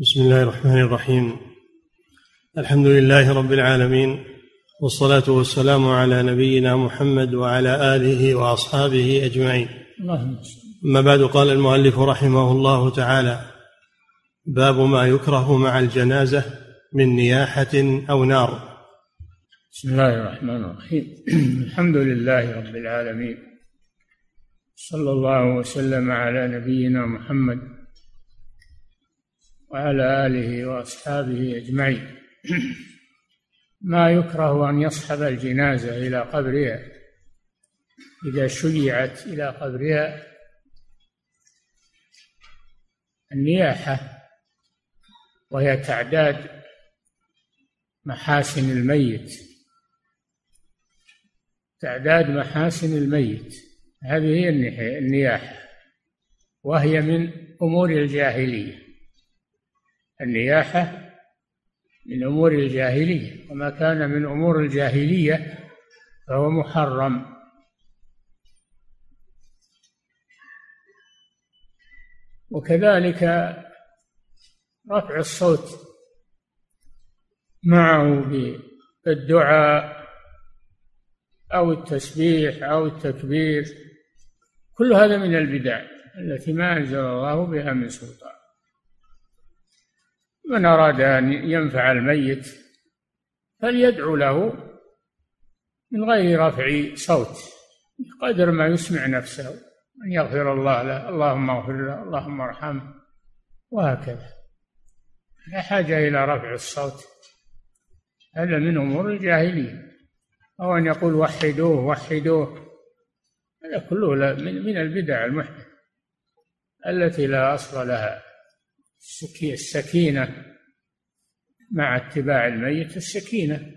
بسم الله الرحمن الرحيم. الحمد لله رب العالمين والصلاة والسلام على نبينا محمد وعلى آله وأصحابه أجمعين. أما بعد قال المؤلف رحمه الله تعالى باب ما يكره مع الجنازة من نياحة أو نار. بسم الله الرحمن الرحيم. الحمد لله رب العالمين. صلى الله وسلم على نبينا محمد وعلى آله وأصحابه أجمعين. ما يكره أن يصحب الجنازة إلى قبرها. إذا شيعت إلى قبرها النياحة وهي تعداد محاسن الميت. تعداد محاسن الميت. هذه هي النياحة. وهي من أمور الجاهلية. النياحة من أمور الجاهلية وما كان من أمور الجاهلية فهو محرم. وكذلك رفع الصوت معه بالدعاء أو التسبيح أو التكبير كل هذا من البدع التي ما أنزل الله بها من سلطان. من أراد أن ينفع الميت فليدعو له من غير رفع صوت قدر ما يسمع نفسه أن يغفر الله له اللهم اغفر له اللهم ارحمه وهكذا. لا حاجة إلى رفع الصوت هذا من أمور الجاهلية. أو أن يقول وحدوه وحدوه هذا كله من البدع المحدثة التي لا أصل لها. السكينة مع اتباع الميت السكينة.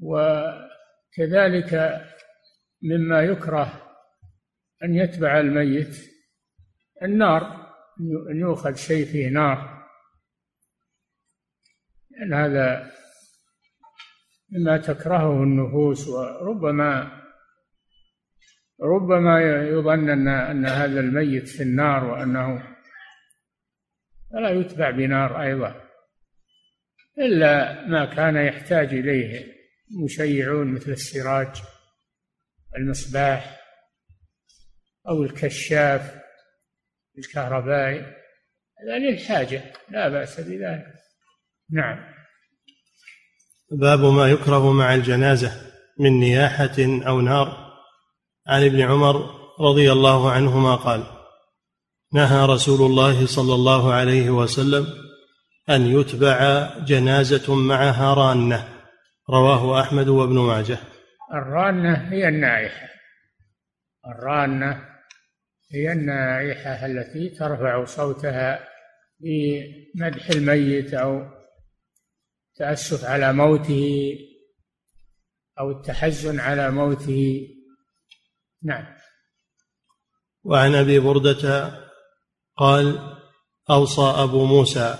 وكذلك مما يكره أن يتبع الميت النار أن يؤخذ شيء فيه نار. لأن هذا مما تكرهه النفوس وربما ربما يظن أن أن هذا الميت في النار وأنه فلا يتبع بنار أيضا إلا ما كان يحتاج إليه مشيعون مثل السراج المصباح أو الكشاف الكهربائي هذا للحاجة لا بأس بذلك. نعم. باب ما يكره مع الجنازة من نياحة أو نار. عن ابن عمر رضي الله عنهما قال نهى رسول الله صلى الله عليه وسلم أن يتبع جنازة معها رانة. رواه أحمد وابن ماجه. الرانة هي النائحة. الرانة هي النائحة التي ترفع صوتها بمدح الميت أو تأسف على موته أو التحزن على موته. نعم. وعن أبي بردة قال أوصى أبو موسى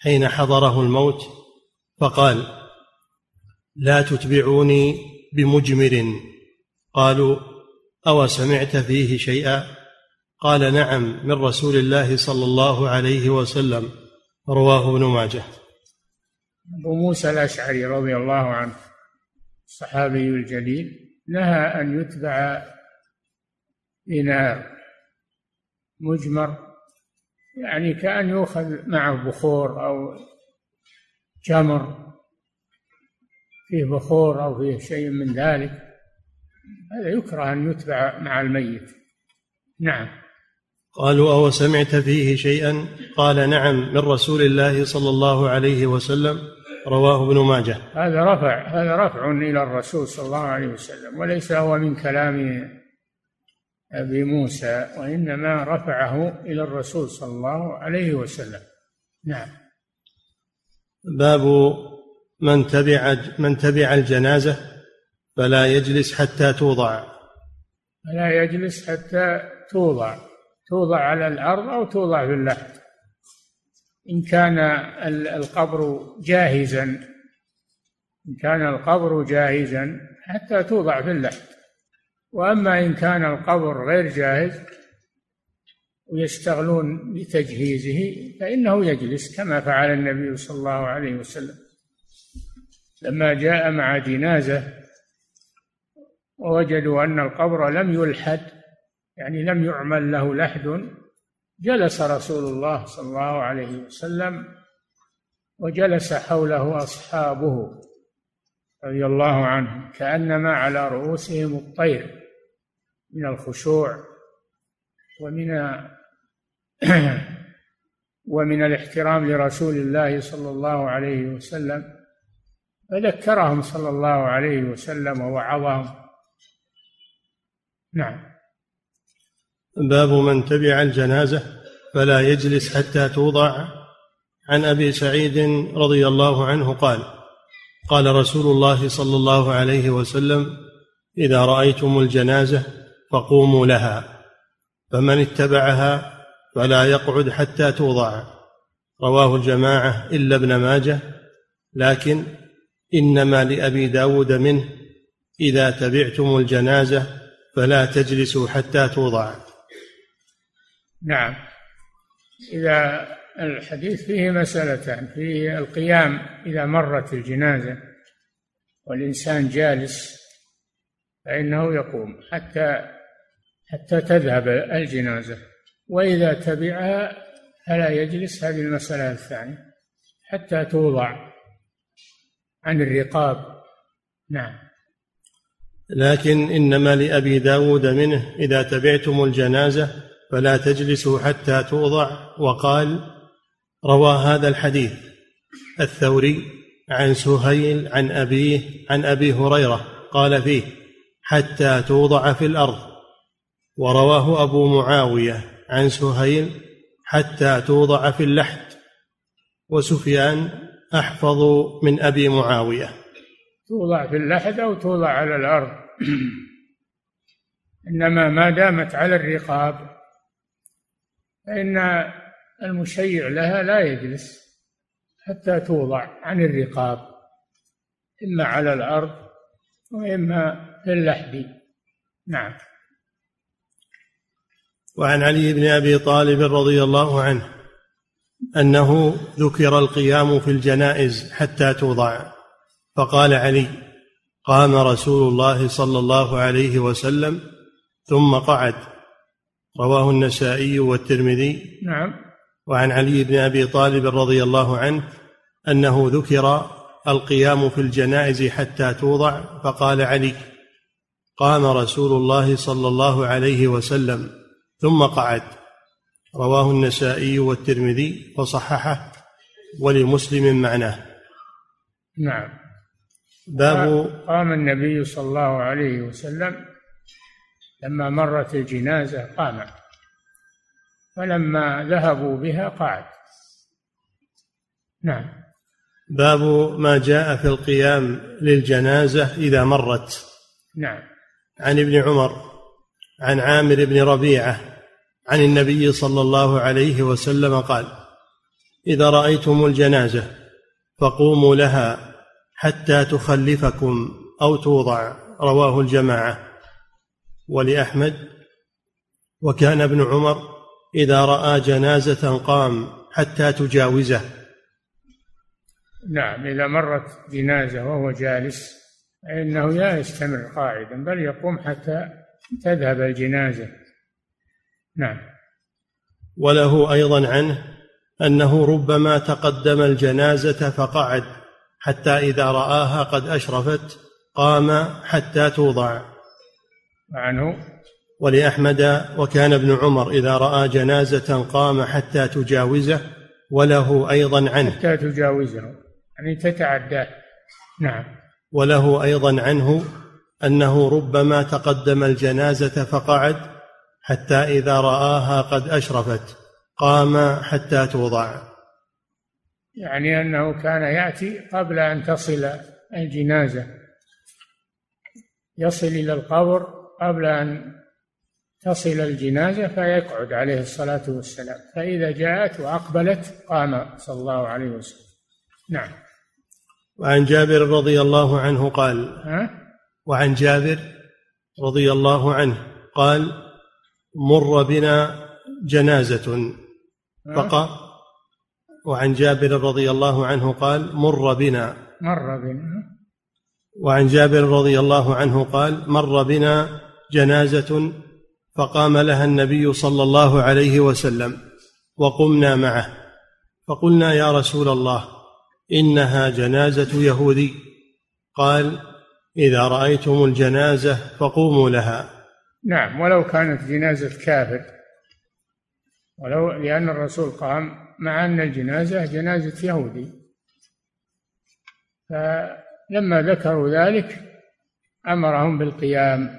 حين حضره الموت فقال لا تتبعوني بمجمر. قالوا أو سمعت فيه شيئا؟ قال نعم من رسول الله صلى الله عليه وسلم رواه ابن ماجه. أبو موسى الأشعري رضي الله عنه الصحابي الجليل نهى أن يتبع بنار مجمر يعني كأن يؤخذ معه بخور أو جمر فيه بخور أو فيه شيء من ذلك. هذا يكره أن يتبع مع الميت. نعم. قالوا أو سمعت فيه شيئا؟ قال نعم من رسول الله صلى الله عليه وسلم رواه ابن ماجه. هذا رفع هذا رفع إلى الرسول صلى الله عليه وسلم وليس هو من كلام أبي موسى وإنما رفعه إلى الرسول صلى الله عليه وسلم. نعم. باب من تبع من تبع الجنازة فلا يجلس حتى توضع. فلا يجلس حتى توضع. توضع على الأرض أو توضع في اللحد إن كان القبر جاهزا إن كان القبر جاهزا حتى توضع في اللحد وأما إن كان القبر غير جاهز ويشتغلون بتجهيزه فإنه يجلس كما فعل النبي صلى الله عليه وسلم. لما جاء مع جنازة ووجدوا أن القبر لم يلحد يعني لم يعمل له لحد جلس رسول الله صلى الله عليه وسلم وجلس حوله أصحابه رضي الله عنهم كأنما على رؤوسهم الطير. من الخشوع ومن ومن الاحترام لرسول الله صلى الله عليه وسلم فذكرهم صلى الله عليه وسلم ووعظهم. نعم. باب من تبع الجنازة فلا يجلس حتى توضع. عن أبي سعيد رضي الله عنه قال قال رسول الله صلى الله عليه وسلم إذا رأيتم الجنازة فقوموا لها. فمن اتبعها فلا يقعد حتى توضع. رواه الجماعة إلا ابن ماجه لكن إنما لأبي داود منه إذا تبعتم الجنازة فلا تجلسوا حتى توضع. نعم. إذا الحديث فيه مسألتان فيه القيام إذا مرت الجنازة والإنسان جالس فإنه يقوم حتى حتى تذهب الجنازة. وإذا تبعها فلا يجلس هذه المسألة الثانية حتى توضع عن الرقاب. نعم. لكن إنما لأبي داود منه إذا تبعتم الجنازة فلا تجلسوا حتى توضع. وقال روى هذا الحديث الثوري عن سهيل عن أبيه عن أبي هريرة قال فيه حتى توضع في الأرض. ورواه أبو معاوية عن سهيل حتى توضع في اللحد وسفيان أحفظ من أبي معاوية. توضع في اللحد أو توضع على الأرض. إنما ما دامت على الرقاب فإن المشيع لها لا يجلس حتى توضع عن الرقاب إما على الأرض وإما في اللحد. نعم. وعن علي بن أبي طالب رضي الله عنه أنه ذكر القيام في الجنائز حتى توضع. فقال علي قام رسول الله صلى الله عليه وسلم ثم قعد. رواه النسائي والترمذي. نعم. وعن علي بن أبي طالب رضي الله عنه أنه ذكر القيام في الجنائز حتى توضع. فقال علي قام رسول الله صلى الله عليه وسلم ثم قعد. رواه النسائي والترمذي وصححه ولمسلم معناه. نعم. باب قام النبي صلى الله عليه وسلم لما مرت الجنازة قام. فلما ذهبوا بها قعد. نعم. باب ما جاء في القيام للجنازة إذا مرت. نعم. عن ابن عمر عن عامر بن ربيعة عن النبي صلى الله عليه وسلم قال إذا رأيتم الجنازة فقوموا لها حتى تخلفكم أو توضع. رواه الجماعة. ولأحمد وكان ابن عمر إذا رأى جنازة قام حتى تجاوزه. نعم إذا مرت جنازة وهو جالس فإنه لا يستمر قاعدا بل يقوم حتى تذهب الجنازة. نعم. وله أيضا عنه أنه ربما تقدم الجنازة فقعد حتى إذا رآها قد أشرفت قام حتى توضع. عنه ولأحمد وكان ابن عمر إذا رأى جنازة قام حتى تجاوزه وله أيضا عنه. حتى تجاوزه. يعني تتعداه. نعم. وله أيضا عنه أنه ربما تقدم الجنازة فقعد حتى إذا رآها قد أشرفت قام حتى توضع. يعني أنه كان يأتي قبل أن تصل الجنازة. يصل إلى القبر قبل أن تصل الجنازة فيقعد عليه الصلاة والسلام. فإذا جاءت وأقبلت قام صلى الله عليه وسلم. نعم. وعن جابر رضي الله عنه قال ها؟ وعن جابر رضي الله عنه قال مر بنا جنازة. فقال وعن جابر رضي الله عنه قال مر بنا. مر بنا. وعن جابر رضي الله عنه قال مر بنا جنازة. فقام لها النبي صلى الله عليه وسلم وقمنا معه. فقلنا يا رسول الله إنها جنازة يهودي. قال إذا رأيتم الجنازة فقوموا لها. نعم ولو كانت جنازة كافر. ولو لأن الرسول قام مع أن الجنازة جنازة يهودي. فلما ذكروا ذلك أمرهم بالقيام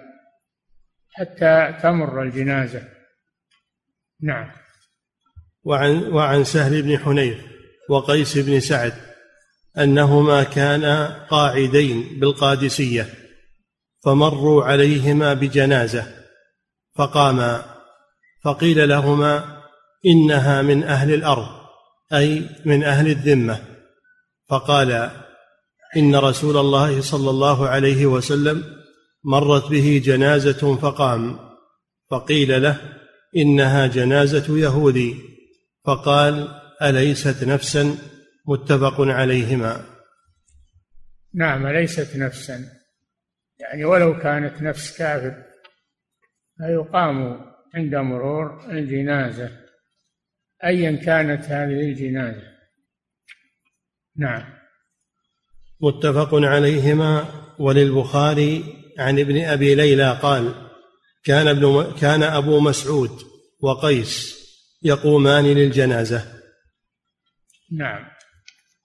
حتى تمر الجنازة. نعم. وعن وعن سهل بن حنيف وقيس بن سعد أنهما كانا قاعدين بالقادسية فمروا عليهما بجنازة فقاما فقيل لهما إنها من أهل الأرض أي من أهل الذمة. فقال إن رسول الله صلى الله عليه وسلم مرت به جنازة فقام. فقيل له إنها جنازة يهودي. فقال أليست نفسا متفق عليهما. نعم ليست نفسا. يعني ولو كانت نفس كافر فيقام عند مرور الجنازة أيا كانت هذه الجنازة. نعم. متفق عليهما. وللبخاري عن ابن أبي ليلى قال كان ابن كان أبو مسعود وقيس يقومان للجنازة. نعم.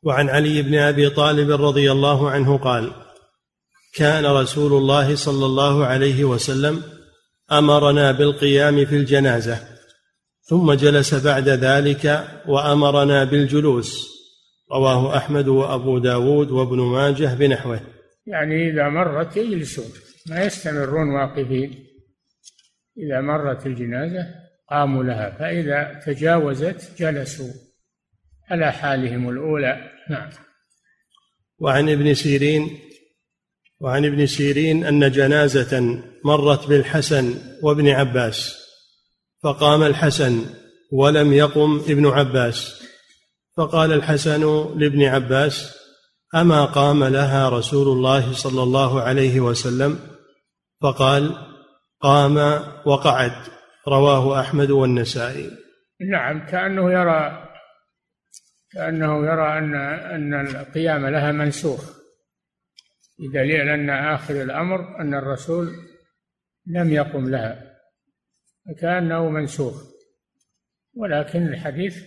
وعن علي بن أبي طالب رضي الله عنه قال كان رسول الله صلى الله عليه وسلم أمرنا بالقيام في الجنازة ثم جلس بعد ذلك وأمرنا بالجلوس رواه أحمد وأبو داود وابن ماجه بنحوه. يعني إذا مرت يجلسون ما يستمرون واقفين. إذا مرت الجنازة قاموا لها فإذا تجاوزت جلسوا. على حالهم الأولى. نعم. وعن ابن سيرين وعن ابن سيرين أن جنازة مرت بالحسن وابن عباس فقام الحسن ولم يقم ابن عباس فقال الحسن لابن عباس أما قام لها رسول الله صلى الله عليه وسلم؟ فقال قام وقعد. رواه أحمد والنسائي. نعم كأنه يرى كأنه يرى أن أن القيام لها منسوخ. بدليل أن آخر الأمر أن الرسول لم يقم لها فكأنه منسوخ. ولكن الحديث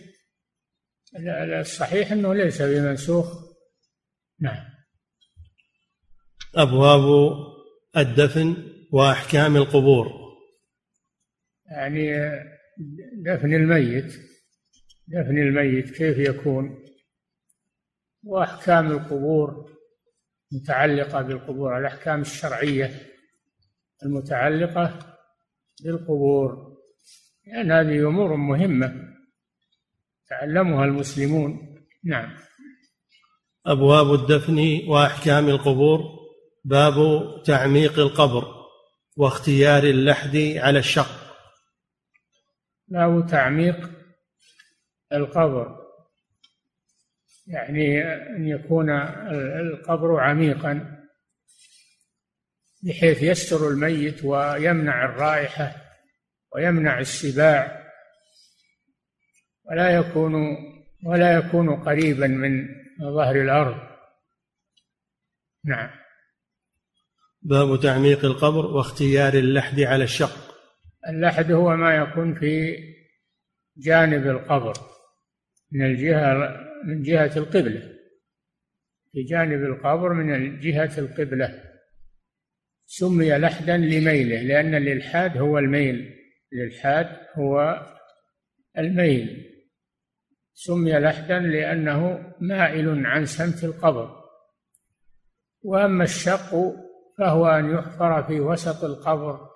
الصحيح أنه ليس بمنسوخ. نعم. أبواب الدفن وأحكام القبور. يعني دفن الميت. دفن الميت كيف يكون؟ وأحكام القبور متعلقة بالقبور الأحكام الشرعية المتعلقة بالقبور. لأن يعني هذه أمور مهمة تعلمها المسلمون. نعم. أبواب الدفن وأحكام القبور. باب تعميق القبر واختيار اللحد على الشق. باب تعميق القبر. يعني أن يكون القبر عميقا بحيث يستر الميت ويمنع الرائحة ويمنع السباع ولا يكون ولا يكون قريبا من ظهر الأرض. نعم. باب تعميق القبر واختيار اللحد على الشق. اللحد هو ما يكون في جانب القبر. من الجهة من جهة القبلة. في جانب القبر من جهة القبلة. سمي لحدا لميله لأن الإلحاد هو الميل. الإلحاد هو الميل. سمي لحدا لأنه مائل عن سمت القبر. وأما الشق فهو أن يحفر في وسط القبر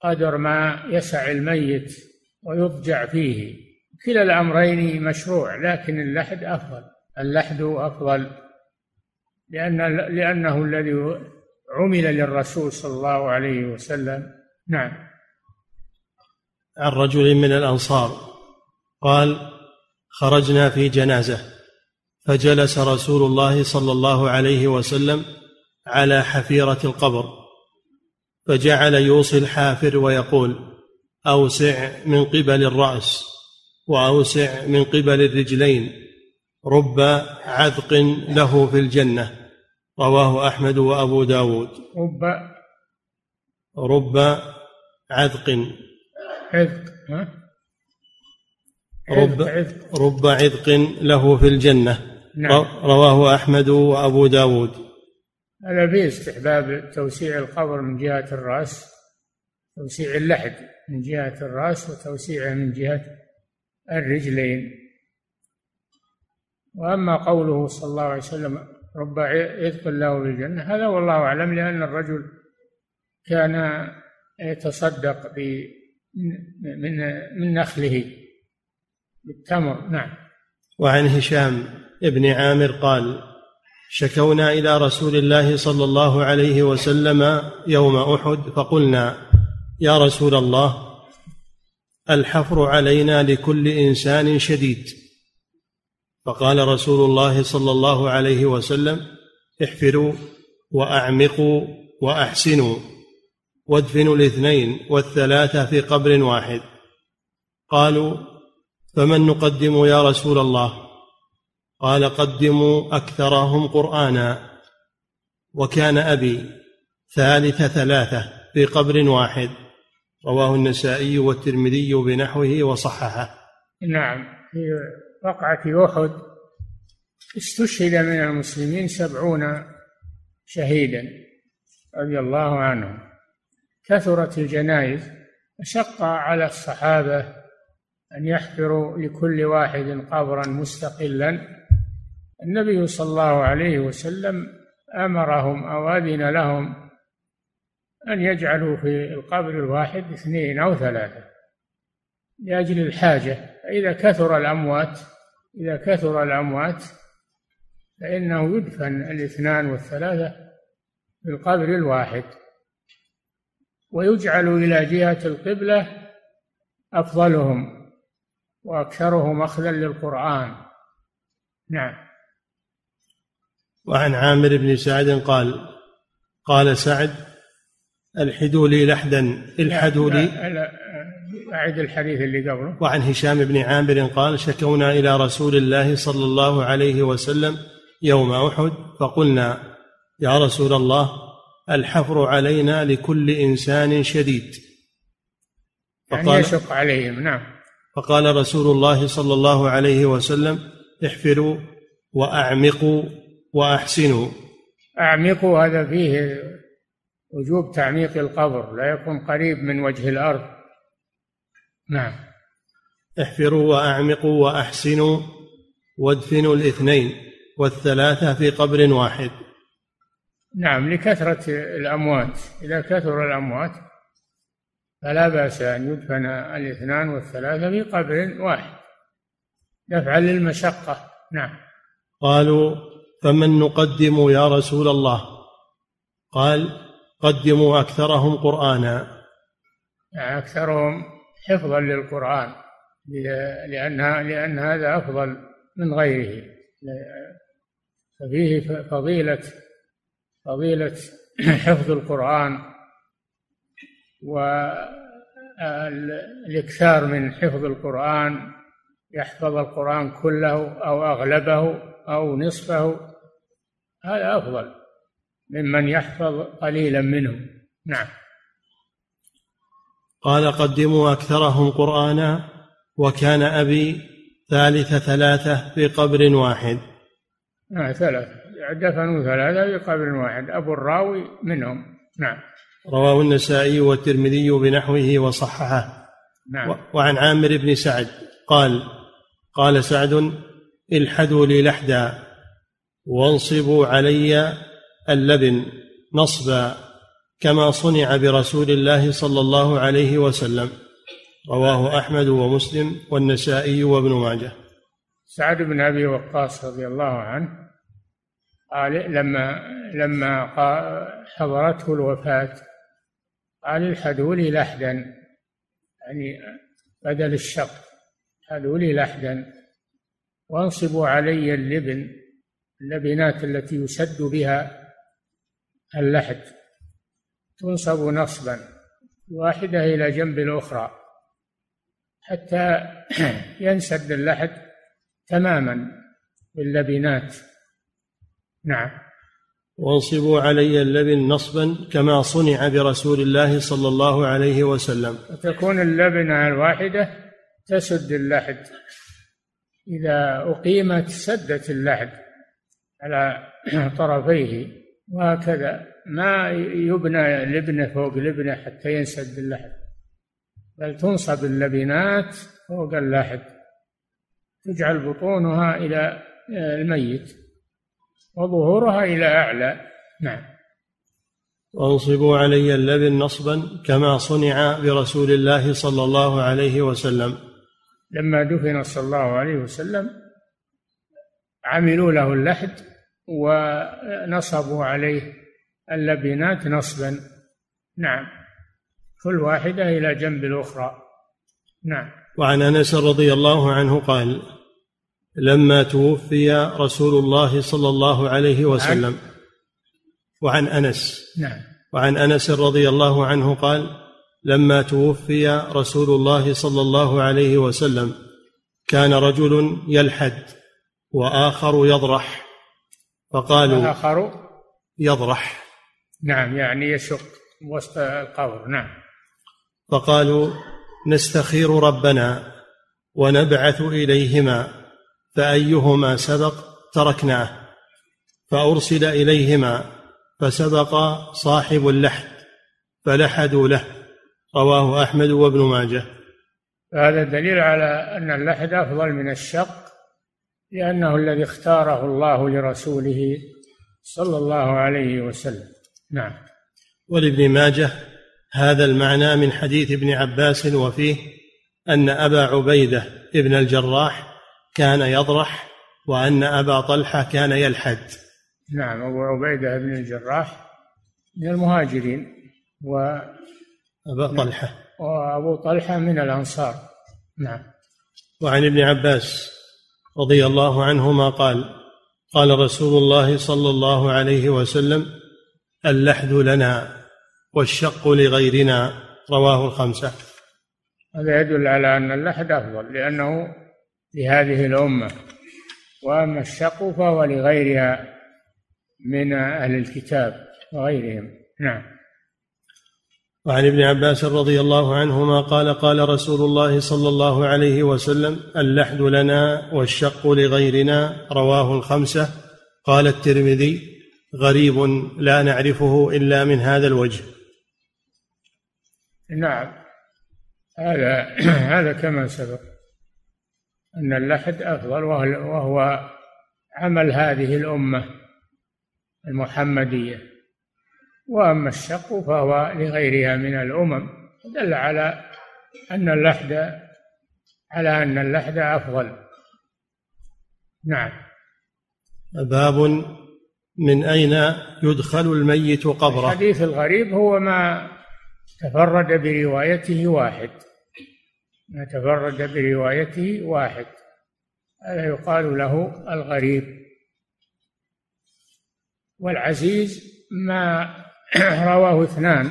قدر ما يسع الميت ويضجع فيه. كلا الأمرين مشروع لكن اللحد أفضل. اللحد أفضل لأن لأنه الذي عمل للرسول صلى الله عليه وسلم. نعم. عن رجل من الأنصار قال خرجنا في جنازة فجلس رسول الله صلى الله عليه وسلم على حفيرة القبر فجعل يوصي الحافر ويقول أوسع من قبل الرأس. وأوسع من قبل الرجلين رب عذق له في الجنة. رواه أحمد وأبو داود. رب رب عذق. عذق ها؟ رب عذق رب عذق له في الجنة. نعم. رواه أحمد وأبو داود. هذا فيه استحباب توسيع القبر من جهة الرأس توسيع اللحد من جهة الرأس وتوسيعه من جهة الرجلين. وأما قوله صلى الله عليه وسلم رب عذق له في الجنة هذا والله أعلم لأن الرجل كان يتصدق ب من من نخله بالتمر. نعم. وعن هشام بن عامر قال شكونا إلى رسول الله صلى الله عليه وسلم يوم أحد فقلنا يا رسول الله الحفر علينا لكل إنسان شديد. فقال رسول الله صلى الله عليه وسلم احفروا وأعمقوا وأحسنوا وادفنوا الاثنين والثلاثه في قبر واحد. قالوا فمن نقدم يا رسول الله؟ قال قدموا أكثرهم قرآنا. وكان أبي ثالث ثلاثة في قبر واحد. رواه النسائي والترمذي بنحوه وصححه. نعم في وقعة أحد استشهد من المسلمين سبعون شهيدا رضي الله عنهم. كثرت الجنائز فشق على الصحابة أن يحفروا لكل واحد قبرا مستقلا. النبي صلى الله عليه وسلم أمرهم أو أذن لهم أن يجعلوا في القبر الواحد اثنين أو ثلاثة لأجل الحاجة. فإذا كثر الأموات إذا كثر الأموات فإنه يدفن الاثنان والثلاثة في القبر الواحد ويجعل إلى جهة القبلة أفضلهم وأكثرهم أخذا للقرآن. نعم. وعن عامر بن سعد قال قال سعد الحدوا لي لحدا الحدوا لي لا لا أعد الحديث اللي قبله. وعن هشام بن عامر قال شكونا إلى رسول الله صلى الله عليه وسلم يوم أحد فقلنا يا رسول الله الحفر علينا لكل إنسان شديد. يعني فقال يشق عليهم نعم. فقال رسول الله صلى الله عليه وسلم احفروا وأعمقوا وأحسنوا. أعمقوا هذا فيه وجوب تعميق القبر لا يكون قريب من وجه الأرض. نعم. احفروا وأعمقوا وأحسنوا وادفنوا الاثنين والثلاثة في قبر واحد. نعم لكثرة الأموات. إذا كثر الأموات فلا بأس أن يدفن الاثنان والثلاثة في قبر واحد. دفعا للمشقة. نعم. قالوا فمن نقدم يا رسول الله؟ قال قدموا أكثرهم قرآنا. يعني أكثرهم حفظا للقرآن لأن لأن هذا أفضل من غيره. ففيه فضيلة فضيلة حفظ القرآن والإكثار من حفظ القرآن يحفظ القرآن كله أو أغلبه أو نصفه هذا أفضل. ممن يحفظ قليلا منه نعم. قال قدموا أكثرهم قرآنا وكان أبي ثالث ثلاثة في قبر واحد. آه ثلاثة. دفنوا ثلاثة في قبر واحد. أبو الراوي منهم. نعم. رواه النسائي والترمذي بنحوه وصححه. نعم. وعن عامر بن سعد قال قال سعد الحدوا لي لحدا وانصبوا علي اللبن نصبا كما صنع برسول الله صلى الله عليه وسلم. رواه أحمد ومسلم والنسائي وابن ماجه. سعد بن أبي وقاص رضي الله عنه قال لما لما حضرته الوفاة قال الحدوا لي لحدا يعني بدل الشق هذول لحدا وانصبوا علي اللبن اللبنات التي يسد بها اللحد. تنصب نصبا واحدة إلى جنب الأخرى. حتى ينسد اللحد تماما باللبنات. نعم. وانصبوا علي اللبن نصبا كما صنع برسول الله صلى الله عليه وسلم. وتكون اللبنة الواحدة تسد اللحد. إذا أقيمت سدت اللحد على طرفيه. وهكذا. ما يبنى لبنة فوق لبنة حتى ينسد اللحد بل تنصب اللبنات فوق اللحد تجعل بطونها إلى الميت وظهورها إلى أعلى. نعم. وأنصبوا علي اللبن نصبا كما صنع برسول الله صلى الله عليه وسلم. لما دفن صلى الله عليه وسلم عملوا له اللحد ونصبوا عليه اللبنات نصبا. نعم. كل واحدة إلى جنب الأخرى. نعم. وعن أنس رضي الله عنه قال لما توفي رسول الله صلى الله عليه وسلم. وعن أنس. نعم. وعن أنس رضي الله عنه قال لما توفي رسول الله صلى الله عليه وسلم كان رجل يلحد وآخر يضرح. فقالوا اخر يضرح. نعم يعني يشق وسط القبر. نعم. فقالوا نستخير ربنا ونبعث إليهما فأيهما سبق تركناه. فأرسل إليهما فسبق صاحب اللحد فلحدوا له. رواه أحمد وابن ماجه. هذا دليل على أن اللحد أفضل من الشق لأنه الذي اختاره الله لرسوله صلى الله عليه وسلم. نعم. ولابن ماجه هذا المعنى من حديث ابن عباس وفيه أن أبا عبيدة ابن الجراح كان يضرح وأن أبا طلحة كان يلحد. نعم أبو عبيدة بن الجراح من المهاجرين و أبا طلحة. وأبو طلحة من الأنصار. نعم. وعن ابن عباس رضي الله عنهما قال قال رسول الله صلى الله عليه وسلم اللحد لنا والشق لغيرنا رواه الخمسة. هذا يدل على أن اللحد أفضل لأنه لهذه الأمة. وأما الشق فهو لغيرها من أهل الكتاب وغيرهم. نعم. وعن ابن عباس رضي الله عنهما قال قال رسول الله صلى الله عليه وسلم اللحد لنا والشق لغيرنا رواه الخمسة. قال الترمذي غريب لا نعرفه إلا من هذا الوجه. نعم. هذا هذا كما سبق. أن اللحد أفضل وهو عمل هذه الأمة المحمدية. وأما الشق فهو لغيرها من الأمم دل على أن اللحد على أن اللحد أفضل. نعم. باب من أين يدخل الميت قبره؟ الحديث الغريب هو ما تفرد بروايته واحد. ما تفرد بروايته واحد. هذا يقال له الغريب. والعزيز ما رواه اثنان.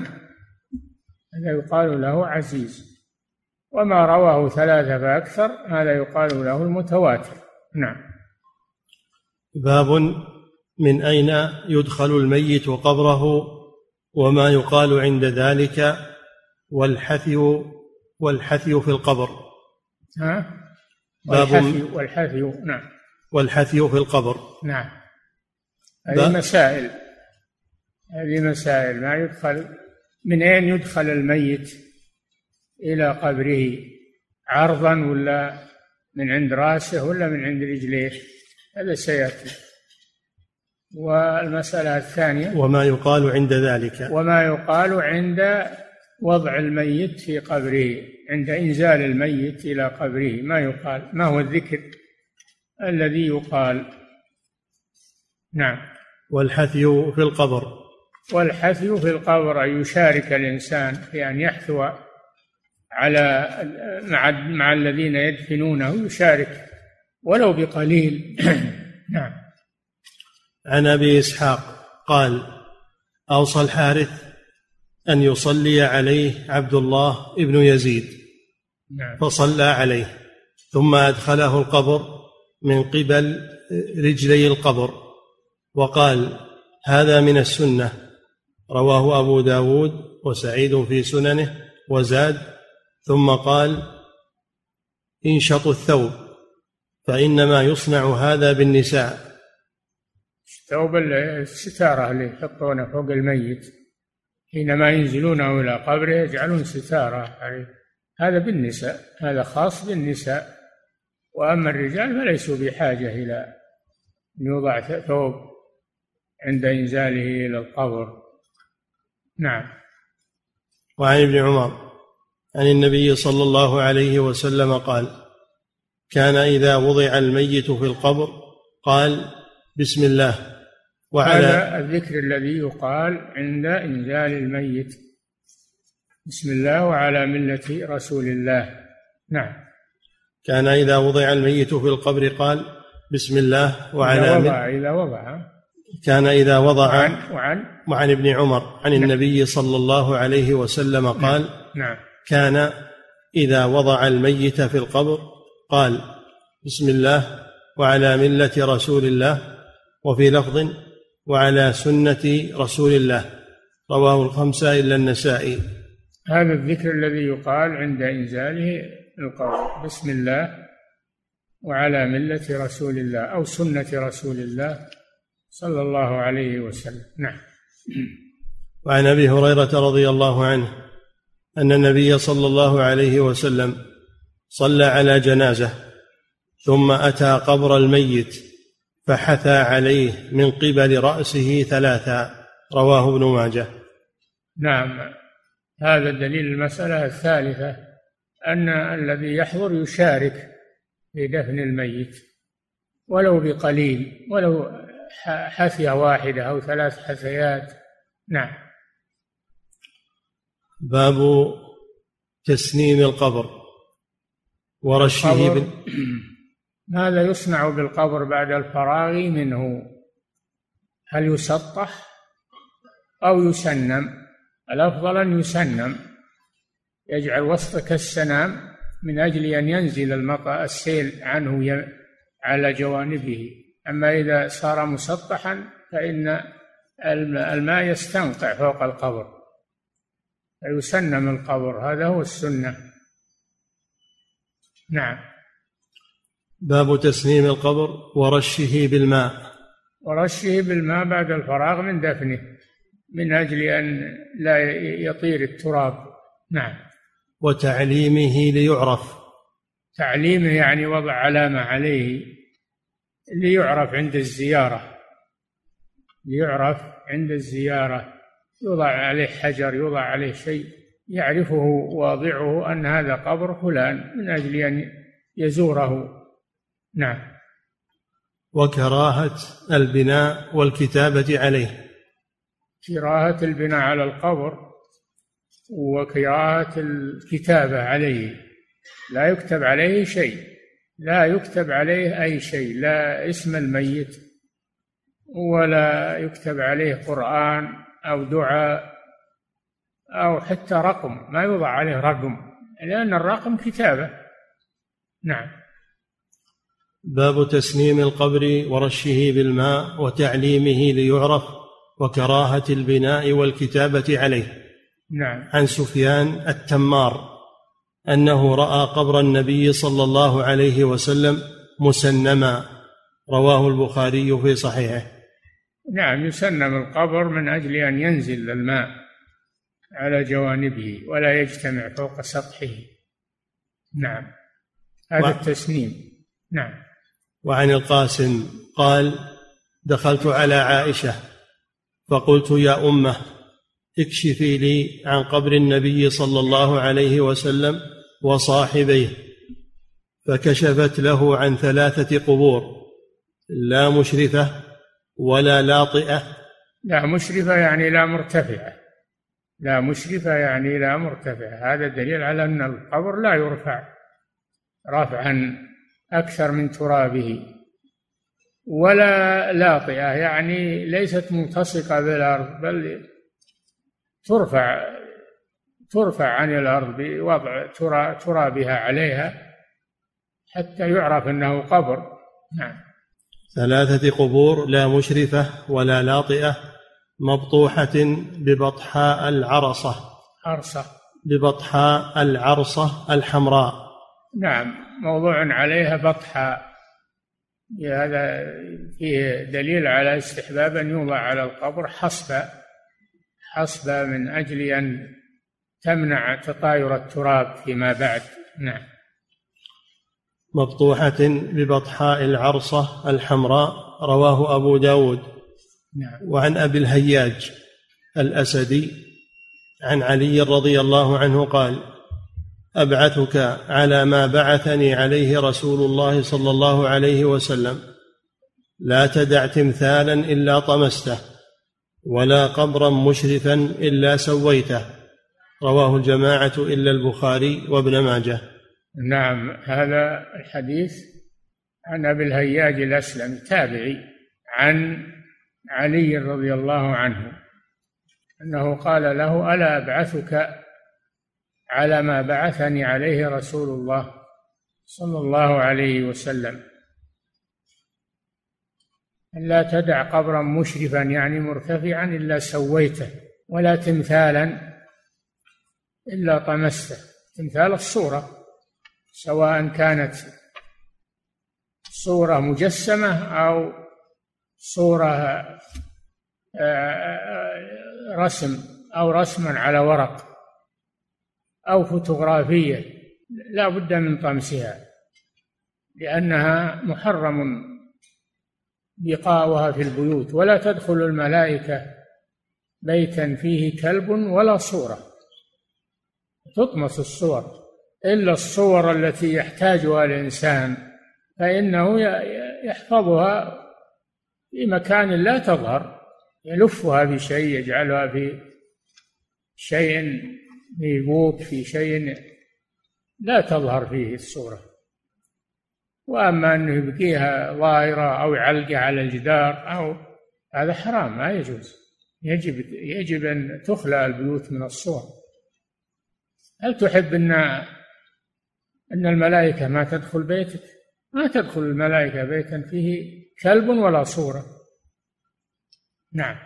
هذا يقال له عزيز. وما رواه ثلاثة فأكثر هذا يقال له المتواتر. نعم. باب من أين يدخل الميت قبره وما يقال عند ذلك والحثي والحثي في القبر. ها؟ باب والحثي, والحثي نعم. والحثي في القبر. نعم. هذه مسائل هذه مسائل. ما يدخل من أين يدخل الميت إلى قبره؟ عرضا ولا من عند رأسه ولا من عند رجليه؟ هذا سيأتي. والمسألة الثانية وما يقال عند ذلك. وما يقال عند وضع الميت في قبره عند إنزال الميت إلى قبره. ما يقال؟ ما هو الذكر الذي يقال؟ نعم. والحثي في القبر. والحثي في القبر أن يشارك الإنسان في أن يحثو على مع مع الذين يدفنونه يشارك ولو بقليل. نعم. عن أبي إسحاق قال أوصى الحارث أن يصلي عليه عبد الله ابن يزيد. نعم. فصلى عليه. ثم أدخله القبر من قبل رجلي القبر. وقال هذا من السنة. رواه أبو داود وسعيد في سننه وزاد ثم قال انشطوا الثوب فإنما يصنع هذا بالنساء. الثوب الستارة اللي يحطونه فوق الميت حينما ينزلونه إلى قبره يجعلون ستارة عليه. هذا بالنساء هذا خاص بالنساء. وأما الرجال فليسوا بحاجة إلى أن يوضع ثوب عند إنزاله إلى القبر. نعم. وعن ابن عمر عن النبي صلى الله عليه وسلم قال كان إذا وضع الميت في القبر قال بسم الله وعلى هذا الذكر الذي يقال عند إنزال الميت. بسم الله وعلى ملة رسول الله. نعم. كان إذا وضع الميت في القبر قال بسم الله وعلى إذا وضع إذا وضع. كان إذا وضع وعن وعن, وعن ابن عمر عن نعم. النبي صلى الله عليه وسلم قال نعم. نعم كان إذا وضع الميت في القبر قال بسم الله وعلى ملة رسول الله وفي لفظ وعلى سنة رسول الله رواه الخمسة إلا النسائي هذا الذكر الذي يقال عند إنزاله القبر بسم الله وعلى ملة رسول الله أو سنة رسول الله صلى الله عليه وسلم. نعم. وعن أبي هريرة رضي الله عنه أن النبي صلى الله عليه وسلم صلى على جنازة ثم أتى قبر الميت فحثى عليه من قبل رأسه ثلاثا. رواه ابن ماجه. نعم. هذا دليل المسألة الثالثة أن الذي يحضر يشارك في دفن الميت ولو بقليل ولو حثية واحدة أو ثلاث حثيات نعم. باب تسنيم القبر ورشه بال... ماذا يصنع بالقبر بعد الفراغ منه. هل يسطح أو يسنم؟ الأفضل أن يسنم. يجعل وسط كالسنام من أجل أن ينزل المطر السيل عنه على جوانبه. أما إذا صار مسطحا فإن الماء يستنقع فوق القبر. فيسنم القبر. هذا هو السنة. نعم. باب تسنيم القبر ورشه بالماء. ورشه بالماء بعد الفراغ من دفنه من أجل أن لا يطير التراب. نعم. وتعليمه ليعرف. تعليمه يعني وضع علامة عليه. ليعرف عند الزيارة. ليعرف عند الزيارة. يوضع عليه حجر يوضع عليه شيء. يعرفه واضعه أن هذا قبر فلان من أجل أن يزوره. نعم. وكراهة البناء والكتابة عليه. كراهة البناء على القبر وقراءة الكتابة عليه. لا يكتب عليه شيء. لا يكتب عليه أي شيء لا اسم الميت ولا يكتب عليه قرآن أو دعاء أو حتى رقم ما يوضع عليه رقم لأن الرقم كتابة. نعم. باب تسنيم القبر ورشه بالماء وتعليمه ليعرف وكراهة البناء والكتابة عليه. نعم. عن سفيان التمار. أنه رأى قبر النبي صلى الله عليه وسلم مسنما. رواه البخاري في صحيحه. نعم يسنم القبر من أجل أن ينزل الماء على جوانبه ولا يجتمع فوق سطحه. نعم هذا و... التسنيم. نعم. وعن القاسم قال دخلت على عائشة فقلت يا أمة اكشفي لي عن قبر النبي صلى الله عليه وسلم وصاحبيه فكشفت له عن ثلاثة قبور لا مشرفة ولا لاطئة. لا مشرفة يعني لا مرتفعة. لا مشرفة يعني لا مرتفعة. هذا دليل على أن القبر لا يرفع رفعا أكثر من ترابه ولا لاطئة. يعني ليست ملتصقة بالأرض بل ترفع ترفع عن الأرض بوضع ترابها عليها حتى يعرف أنه قبر. نعم. ثلاثة قبور لا مشرفة ولا لاطئة مبطوحة ببطحاء العرصة. عرصة. ببطحاء العرصة الحمراء. نعم. موضوع عليها بطحاء. هذا فيه دليل على استحباب أن يوضع على القبر حصبة. حصبة من أجل أن تمنع تطاير التراب فيما بعد. نعم. مبطوحة ببطحاء العرصة الحمراء رواه أبو داود. نعم. وعن أبي الهياج الأسدي عن علي رضي الله عنه قال أبعثك على ما بعثني عليه رسول الله صلى الله عليه وسلم. لا تدع تمثالا إلا طمسته ولا قبرا مشرفا إلا سويته. رواه الجماعة إلا البخاري وابن ماجه. نعم هذا الحديث عن أبي الهياج الأسلم تابعي عن علي رضي الله عنه أنه قال له ألا أبعثك على ما بعثني عليه رسول الله صلى الله عليه وسلم؟ ألا تدع قبرا مشرفا يعني مرتفعا إلا سويته ولا تمثالا إلا طمسته. تمثال الصورة سواء كانت صورة مجسمة أو صورة آه، رسم أو رسما على ورق أو فوتوغرافية لا بد من طمسها لأنها محرم بقاؤها في البيوت. ولا تدخل الملائكة بيتا فيه كلب ولا صورة. تطمس الصور إلا الصور التي يحتاجها الإنسان فإنه يحفظها في مكان لا تظهر يلفها بشيء يجعلها في شيء في بوك في شيء لا تظهر فيه الصورة. وأما أنه يبقيها ظاهرة أو يعلقها على الجدار أو هذا حرام ما يجوز. يجب يجب أن تخلى البيوت من الصور. هل تحب أن أن الملائكة ما تدخل بيتك؟ ما تدخل الملائكة بيتا فيه كلب ولا صورة. نعم.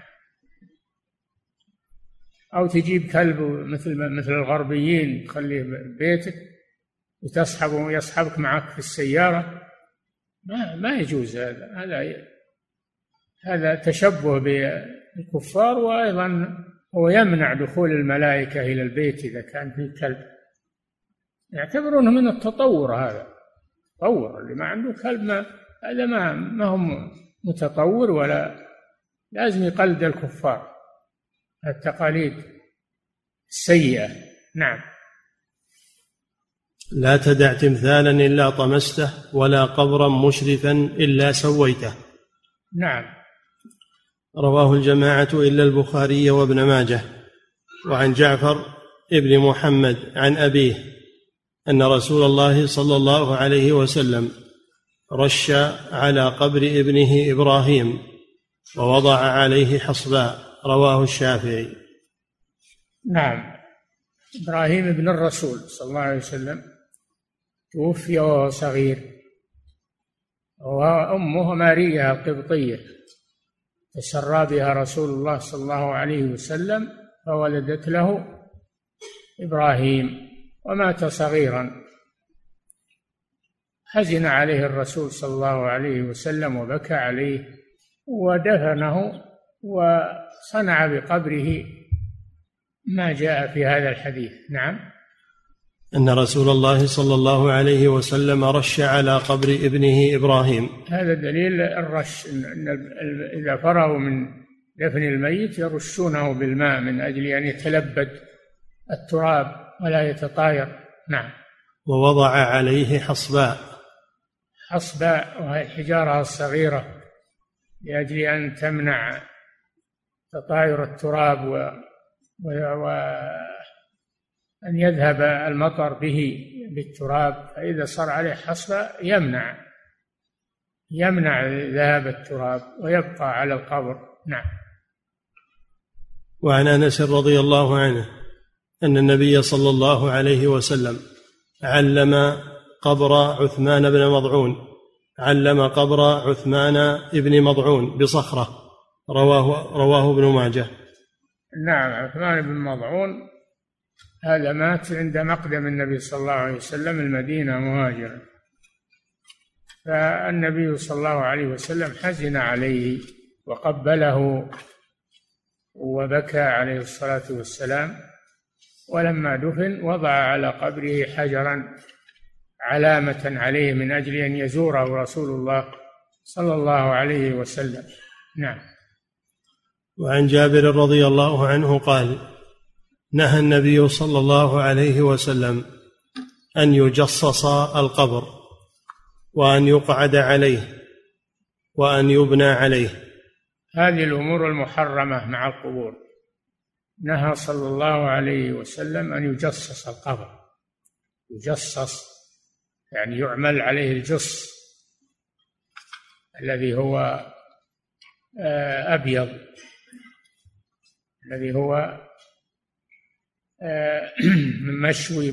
أو تجيب كلب مثل مثل الغربيين تخليه بيتك وتصحب يصحبك معك في السيارة. ما ما يجوز هذا. هذا هذا تشبه بالكفار وأيضا هو يمنع دخول الملائكة إلى البيت إذا كان فيه كلب. يعتبرونه من التطور هذا. تطور اللي ما عنده كلب ما هذا ما ما هو متطور ولا لازم يقلد الكفار. التقاليد السيئة. نعم. لا تدع تمثالا إلا طمسته ولا قبرا مشرفا إلا سويته. نعم. رواه الجماعة إلا البخاري وابن ماجه. وعن جعفر ابن محمد عن أبيه أن رسول الله صلى الله عليه وسلم رش على قبر ابنه إبراهيم ووضع عليه حصباء رواه الشافعي. نعم. إبراهيم ابن الرسول صلى الله عليه وسلم توفي وهو صغير. وأمه ماريا القبطية. تسرى بها رسول الله صلى الله عليه وسلم فولدت له إبراهيم ومات صغيرا. حزن عليه الرسول صلى الله عليه وسلم وبكى عليه ودفنه وصنع بقبره ما جاء في هذا الحديث. نعم. أن رسول الله صلى الله عليه وسلم رش على قبر ابنه إبراهيم. هذا دليل الرش إن إذا فرغوا من دفن الميت يرشونه بالماء من أجل أن يتلبد التراب ولا يتطاير. نعم. ووضع عليه حصباء. حصباء وهي الحجارة الصغيرة لأجل أن تمنع تطاير التراب وأن يذهب المطر به بالتراب فإذا صار عليه حصبة يمنع يمنع ذهاب التراب ويبقى على القبر. نعم. وعن أنس رضي الله عنه أن النبي صلى الله عليه وسلم علم قبر عثمان بن مضعون علم قبر عثمان بن مضعون بصخرة رواه رواه ابن ماجه. نعم عثمان بن مضعون هذا مات عند مقدم النبي صلى الله عليه وسلم المدينة مهاجرا. فالنبي صلى الله عليه وسلم حزن عليه وقبله وبكى عليه الصلاة والسلام ولما دفن وضع على قبره حجرا علامة عليه من أجل أن يزوره رسول الله صلى الله عليه وسلم. نعم. وعن جابر رضي الله عنه قال نهى النبي صلى الله عليه وسلم أن يجصص القبر وأن يقعد عليه وأن يبنى عليه. هذه الأمور المحرمة مع القبور. نهى صلى الله عليه وسلم أن يجصص القبر. يجصص يعني يعمل عليه الجص الذي هو آه، أبيض. الذي هو مشوي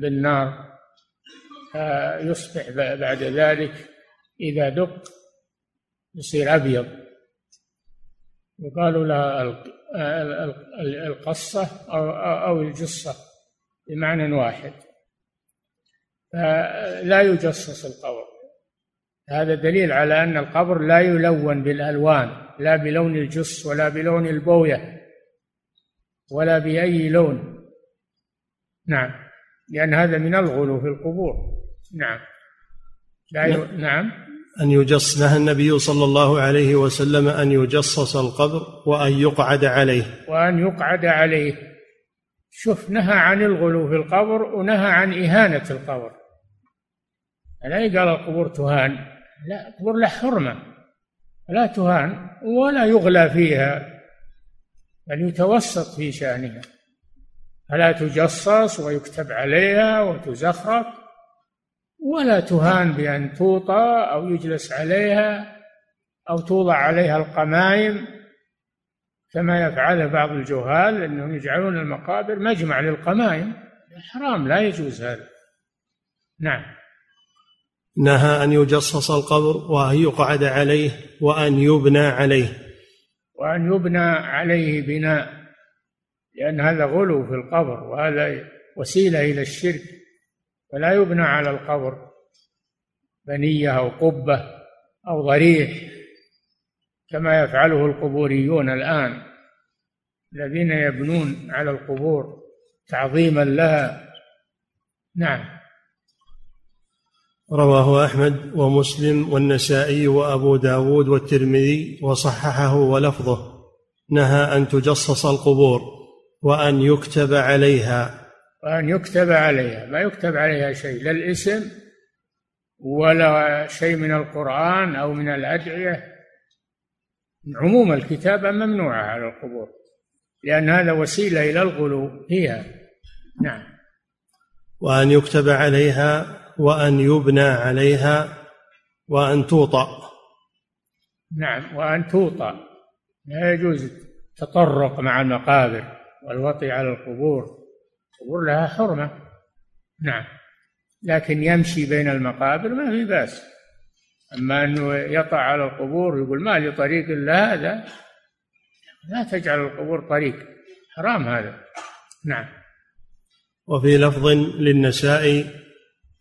بالنار يصبح بعد ذلك إذا دق يصير أبيض. يقال لها القصة أو أو الجصة بمعنى واحد. فلا يجصص القبر. هذا دليل على أن القبر لا يلون بالألوان لا بلون الجص ولا بلون البوية ولا بأي لون. نعم. لأن هذا من الغلو في القبور. نعم. لا ي... نعم. نعم. أن يجص نهى النبي صلى الله عليه وسلم أن يجصص القبر وأن يقعد عليه. وأن يقعد عليه. شوف نهى عن الغلو في القبر ونهى عن إهانة القبر. لا يقال القبور تهان؟ لا القبور له حرمة. لا تهان ولا يغلى فيها بل يتوسط في شأنها. فلا تجصص ويكتب عليها وتزخرف ولا تهان بأن توطى أو يجلس عليها أو توضع عليها القمايم كما يفعله بعض الجهال أنهم يجعلون المقابر مجمع للقمايم حرام لا يجوز هذا. نعم. نهى أن يجصص القبر وأن يقعد عليه وأن يبنى عليه. وأن يبنى عليه بناء. لأن هذا غلو في القبر وهذا وسيلة إلى الشرك. فلا يبنى على القبر بنية أو قبة أو ضريح كما يفعله القبوريون الآن. الذين يبنون على القبور تعظيما لها. نعم. رواه أحمد ومسلم والنسائي وأبو داود والترمذي وصححه ولفظه. نهى أن تجصص القبور. وأن يكتب عليها. وأن يكتب عليها. ما يكتب عليها شيء لا الاسم ولا شيء من القرآن أو من الأدعية. عموم الكتابة ممنوعة على القبور لأن هذا وسيلة إلى الغلو فيها. نعم. وأن يكتب عليها وأن يبنى عليها وأن توطأ. نعم وأن توطأ. لا يجوز التطرق مع المقابر. والوطي على القبور. القبور لها حرمة. نعم. لكن يمشي بين المقابر ما في بأس. أما أنه يطع على القبور يقول ما لي طريق إلا هذا. لا تجعل القبور طريق. حرام هذا. نعم. وفي لفظ للنساء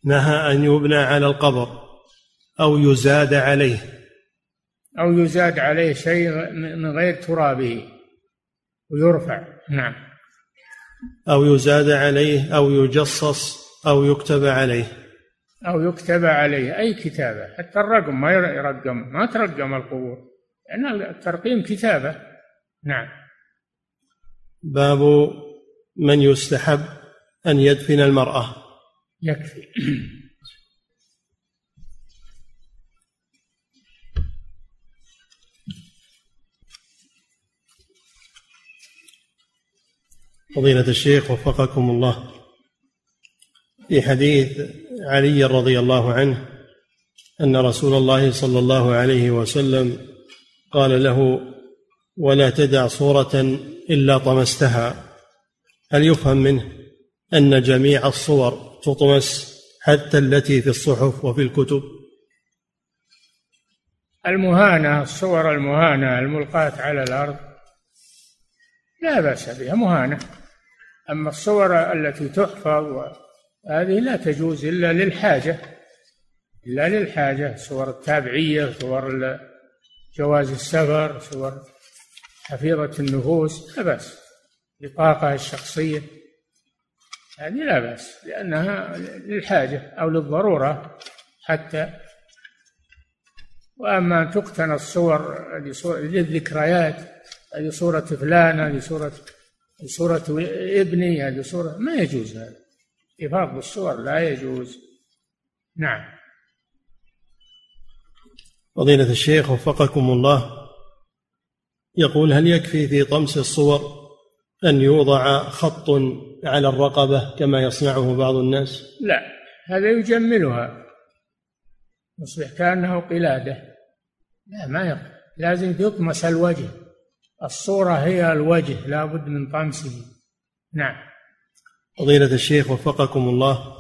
نهى أن يبنى على القبر أو يزاد عليه. أو يزاد عليه شيء من غير ترابه. ويرفع. نعم. أو يزاد عليه أو يجصص أو يكتب عليه. أو يكتب عليه أي كتابة. حتى الرقم ما يرقم ما ترقم القبور. لأن الترقيم كتابة. نعم. باب من يستحب أن يدفن المرأة. يكفي. فضيلة الشيخ وفقكم الله. في حديث علي رضي الله عنه أن رسول الله صلى الله عليه وسلم قال له ولا تدع صورة إلا طمستها. هل يفهم منه أن جميع الصور تطمس حتى التي في الصحف وفي الكتب؟ المهانة الصور المهانة الملقاة على الأرض لا بأس بها مهانة. أما الصور التي تحفظ هذه لا تجوز إلا للحاجة إلا للحاجة. صور التابعية صور جواز السفر صور حفيظة النفوس لا بأس. بطاقة الشخصية هذه لا بأس لأنها للحاجة أو للضرورة حتى. وأما أن تقتنى الصور للذكريات هذه صورة فلان هذه صورة صورة ابني هذه صورة ما يجوز هذا. حفاظ بالصور لا يجوز. نعم. فضيلة الشيخ وفقكم الله. يقول هل يكفي في طمس الصور أن يوضع خط على الرقبة كما يصنعه بعض الناس؟ لا هذا يجملها. يصبح كأنه قلادة. لا ما يقف. لازم يطمس الوجه. الصورة هي الوجه لا بد من طمسه. نعم. فضيلة الشيخ وفقكم الله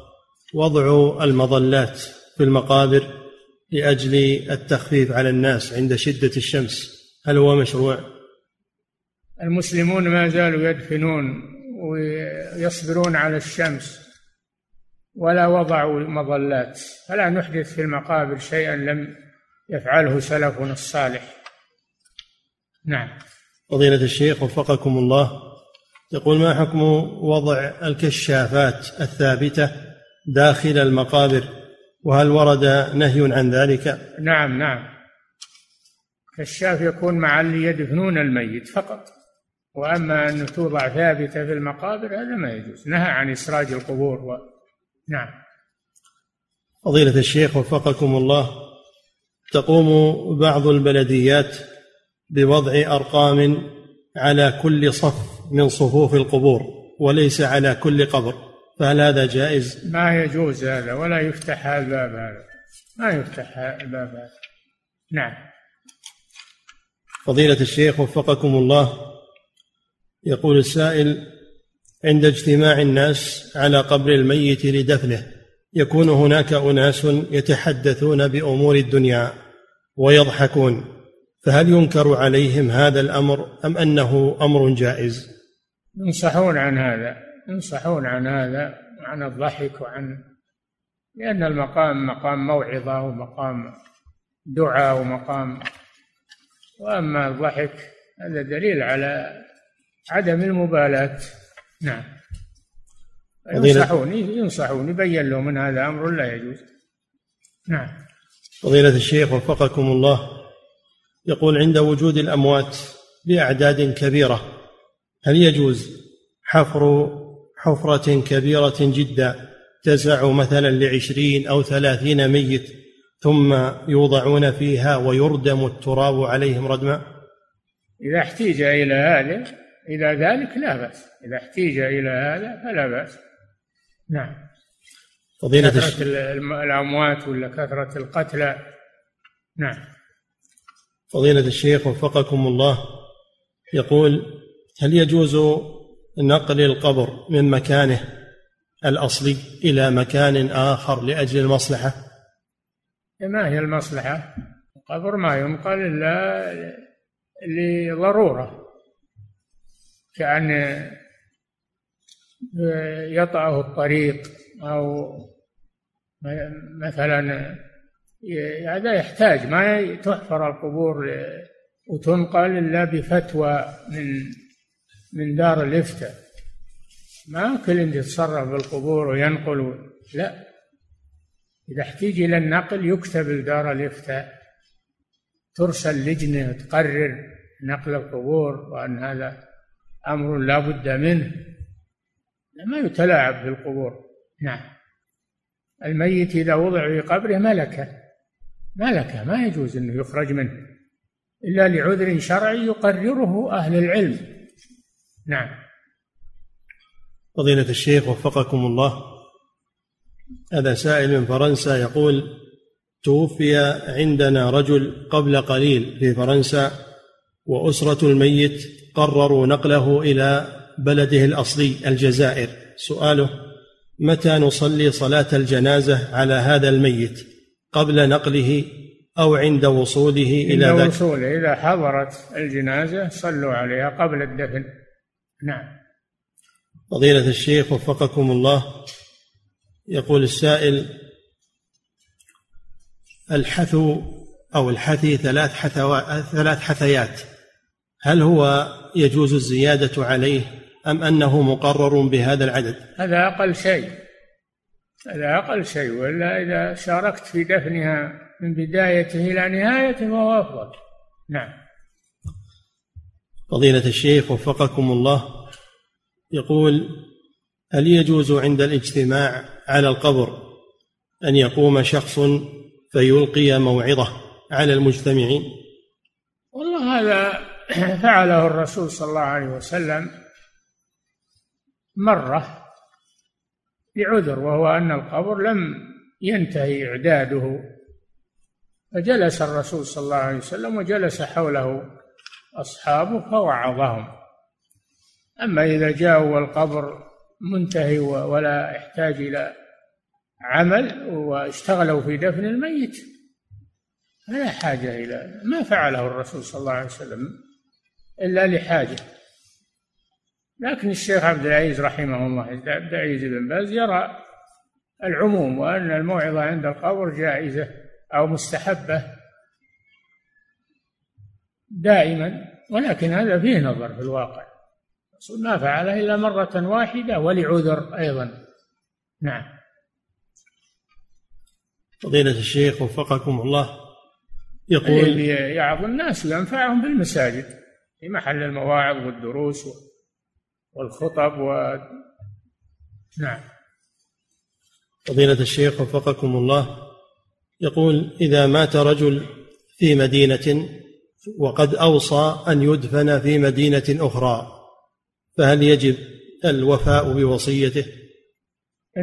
وضع المظلات في المقابر لأجل التخفيف على الناس عند شدة الشمس هل هو مشروع؟ المسلمون ما زالوا يدفنون ويصبرون على الشمس ولا وضعوا مظلات. فلا نحدث في المقابر شيئا لم يفعله سلفنا الصالح. نعم. فضيلة الشيخ وفقكم الله. يقول ما حكم وضع الكشافات الثابتة داخل المقابر؟ وهل ورد نهي عن ذلك؟ نعم نعم. كشاف يكون مع اللي يدفنون الميت فقط. وأما أن توضع ثابتة في المقابر هذا ما يجوز. نهى عن إسراج القبور و... نعم. فضيلة الشيخ وفقكم الله تقوم بعض البلديات بوضع أرقام على كل صف من صفوف القبور وليس على كل قبر فهل هذا جائز؟ ما يجوز هذا ولا يفتح الباب هذا. ما يفتح الباب هذا. نعم. فضيلة الشيخ وفقكم الله يقول السائل عند اجتماع الناس على قبر الميت لدفنه يكون هناك أناس يتحدثون بأمور الدنيا ويضحكون. فهل ينكر عليهم هذا الأمر أم أنه أمر جائز؟ ينصحون عن هذا ينصحون عن هذا عن الضحك وعن لأن المقام مقام موعظة ومقام دعاء ومقام. وأما الضحك هذا دليل على عدم المبالاة. نعم. ينصحون ينصحون يبين لهم أن هذا أمر لا يجوز. نعم. فضيلة الشيخ وفقكم الله. يقول عند وجود الأموات بأعداد كبيرة هل يجوز حفر حفرة كبيرة جدا تسع مثلا لعشرين أو ثلاثين ميت ثم يوضعون فيها ويردم التراب عليهم ردما؟ إذا احتيج إلى هذا إلى ذلك لا بأس. إذا احتيج إلى هذا فلا بأس. نعم. فضيلة كثرة الأموات ولا كثرة القتلى؟ نعم. فضيلة الشيخ وفقكم الله يقول هل يجوز نقل القبر من مكانه الأصلي إلى مكان آخر لأجل المصلحة؟ ما هي المصلحة؟ القبر ما ينقل إلا لضرورة كأن يطأه الطريق أو مثلا هذا يحتاج. ما تحفر القبور وتنقل إلا بفتوى من من دار الإفتاء. ما كل يتصرف بالقبور وينقل لا. إذا احتيج إلى النقل يكتب لدار الإفتاء. ترسل لجنة تقرر نقل القبور وأن هذا أمر لا بد منه. ما يتلاعب بالقبور. نعم. الميت إذا وضع في قبره ملكة. ملكة ما يجوز أنه يخرج منه. إلا لعذر شرعي يقرره أهل العلم. نعم. فضيلة الشيخ وفقكم الله. هذا سائل من فرنسا يقول توفي عندنا رجل قبل قليل في فرنسا وأسرة الميت قرروا نقله إلى بلده الأصلي الجزائر. سؤاله متى نصلي صلاة الجنازة على هذا الميت؟ قبل نقله أو عند وصوله إلى عند وصوله إذا حضرت الجنازة صلوا عليها قبل الدفن. نعم. فضيلة الشيخ وفقكم الله يقول السائل الحثو أو الحثي ثلاث حثوا ثلاث حثيات هل هو يجوز الزيادة عليه أم أنه مقرر بهذا العدد؟ هذا أقل شيء. هذا أقل شيء وإلا إذا شاركت في دفنها من بدايته إلى نهايته فهو أفضل. نعم. فضيلة الشيخ وفقكم الله يقول هل يجوز عند الاجتماع على القبر أن يقوم شخص فيلقي موعظة على المجتمعين؟ والله هذا فعله الرسول صلى الله عليه وسلم مرة. بعذر وهو أن القبر لم ينتهي إعداده. فجلس الرسول صلى الله عليه وسلم وجلس حوله أصحابه فوعظهم. أما إذا جاءوا والقبر منتهي ولا يحتاج إلى عمل واشتغلوا في دفن الميت فلا حاجة إلى ما فعله الرسول صلى الله عليه وسلم إلا لحاجة. لكن الشيخ عبد العزيز رحمه الله عبد العزيز بن باز يرى العموم وأن الموعظة عند القبر جائزة أو مستحبة دائما ولكن هذا فيه نظر في الواقع. ما فعله إلا مرة واحدة ولعذر أيضا. نعم. فضيلة الشيخ وفقكم الله يقول يعظ الناس وينفعهم بالمساجد في محل المواعظ والدروس والخطب و نعم فضيلة الشيخ وفقكم الله يقول إذا مات رجل في مدينة وقد أوصى أن يدفن في مدينة أخرى فهل يجب الوفاء بوصيته؟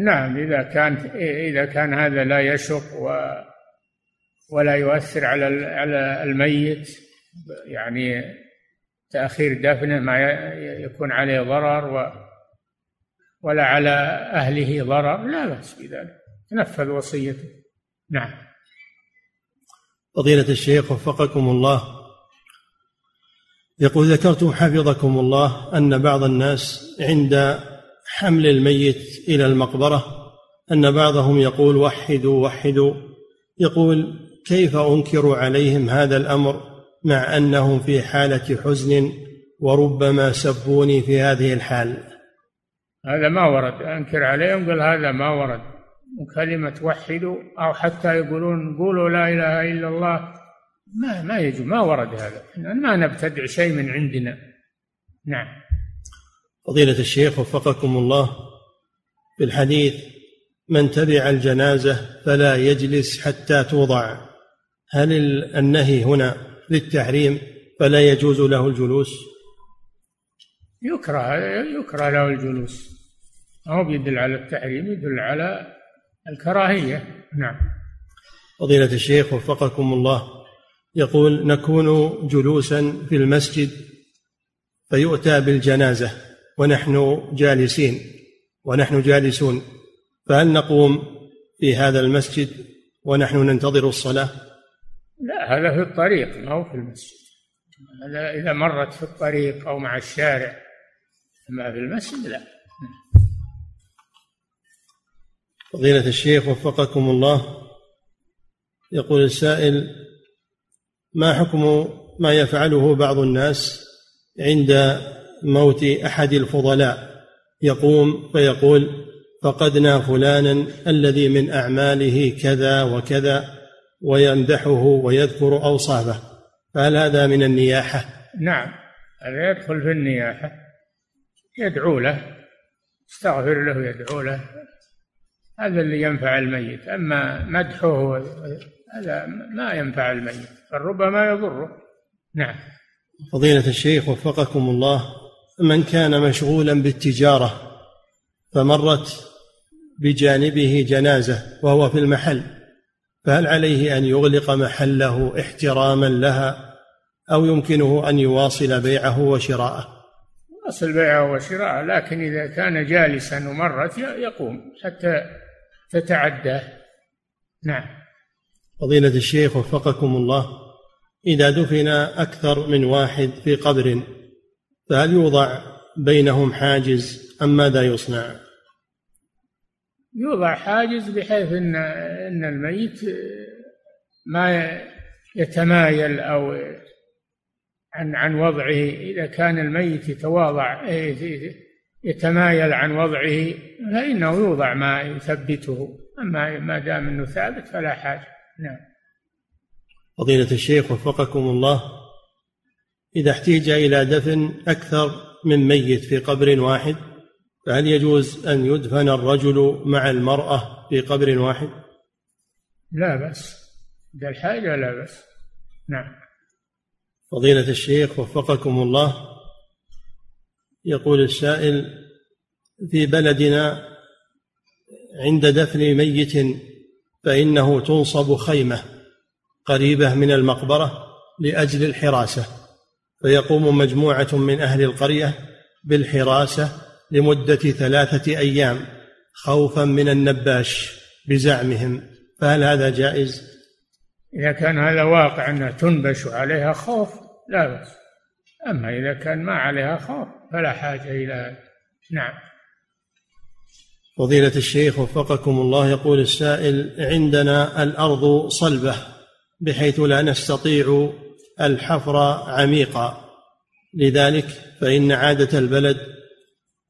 نعم إذا كان إذا كان هذا لا يشق و ولا يؤثر على على الميت يعني تأخير دفنه ما يكون عليه ضرر و ولا على أهله ضرر لا بأس بذلك. تنفذ وصيته. نعم. فضيلة الشيخ وفقكم الله. يقول ذكرتم حفظكم الله أن بعض الناس عند حمل الميت إلى المقبرة أن بعضهم يقول وحدوا وحدوا. يقول كيف انكر عليهم هذا الأمر؟ مع أنهم في حالة حزن وربما سبوني في هذه الحال. هذا ما ورد. أنكر عليهم قال هذا ما ورد. وكلمه وحدوا أو حتى يقولون قولوا لا إله إلا الله ما ما يجوز ما ورد هذا. ما نبتدع شيء من عندنا. نعم. فضيلة الشيخ وفقكم الله في الحديث من تبع الجنازة فلا يجلس حتى توضع. هل النهي هنا للتحريم فلا يجوز له الجلوس؟ يكره يكره له الجلوس. هو بيدل على التحريم يدل على الكراهية. نعم. فضيلة الشيخ وفقكم الله يقول نكون جلوسا في المسجد فيؤتى بالجنازة ونحن جالسين ونحن جالسون فهل نقوم في هذا المسجد ونحن ننتظر الصلاة؟ لا هذا في الطريق ما هو في المسجد. هذا إذا مرت في الطريق أو مع الشارع أما في المسجد لا. فضيلة الشيخ وفقكم الله يقول السائل ما حكم ما يفعله بعض الناس عند موت أحد الفضلاء؟ يقوم فيقول فقدنا فلانا الذي من أعماله كذا وكذا. ويمدحه ويذكر أوصافه فهل هذا من النياحة؟ نعم هذا يدخل في النياحة يدعو له استغفر له يدعو له هذا اللي ينفع الميت أما مدحه هذا ما ينفع الميت فربما يضره. نعم. فضيلة الشيخ وفقكم الله من كان مشغولا بالتجارة فمرت بجانبه جنازة وهو في المحل فهل عليه أن يغلق محله احتراما لها أو يمكنه أن يواصل بيعه وشراءه؟ أصل بيعه وشراءه لكن إذا كان جالسا ومرت يقوم حتى تتعداه. نعم. فضيلة الشيخ وفقكم الله إذا دفن أكثر من واحد في قبر فهل يوضع بينهم حاجز أم ماذا يصنع؟ يوضع حاجز بحيث ان إن الميت ما يتمايل أو عن عن وضعه. إذا كان الميت يتواضع يتمايل عن وضعه فإنه يوضع ما يثبته. أما ما دام إنه ثابت فلا حاجة. نعم. فضيلة الشيخ وفقكم الله إذا احتيج إلى دفن أكثر من ميت في قبر واحد فهل يجوز أن يدفن الرجل مع المرأة في قبر واحد؟ لا بأس. إذا الحاجة لا بأس. نعم. فضيلة الشيخ وفقكم الله. يقول السائل في بلدنا عند دفن ميت فإنه تنصب خيمة قريبة من المقبرة لأجل الحراسة فيقوم مجموعة من أهل القرية بالحراسة لمدة ثلاثة أيام خوفا من النباش بزعمهم فهل هذا جائز؟ إذا كان هذا واقع أنها تنبش عليها خوف لا بأس. أما إذا كان ما عليها خوف فلا حاجة إلى نعم. فضيلة الشيخ وفقكم الله يقول السائل عندنا الأرض صلبة بحيث لا نستطيع الحفر عميقا. لذلك فإن عادة البلد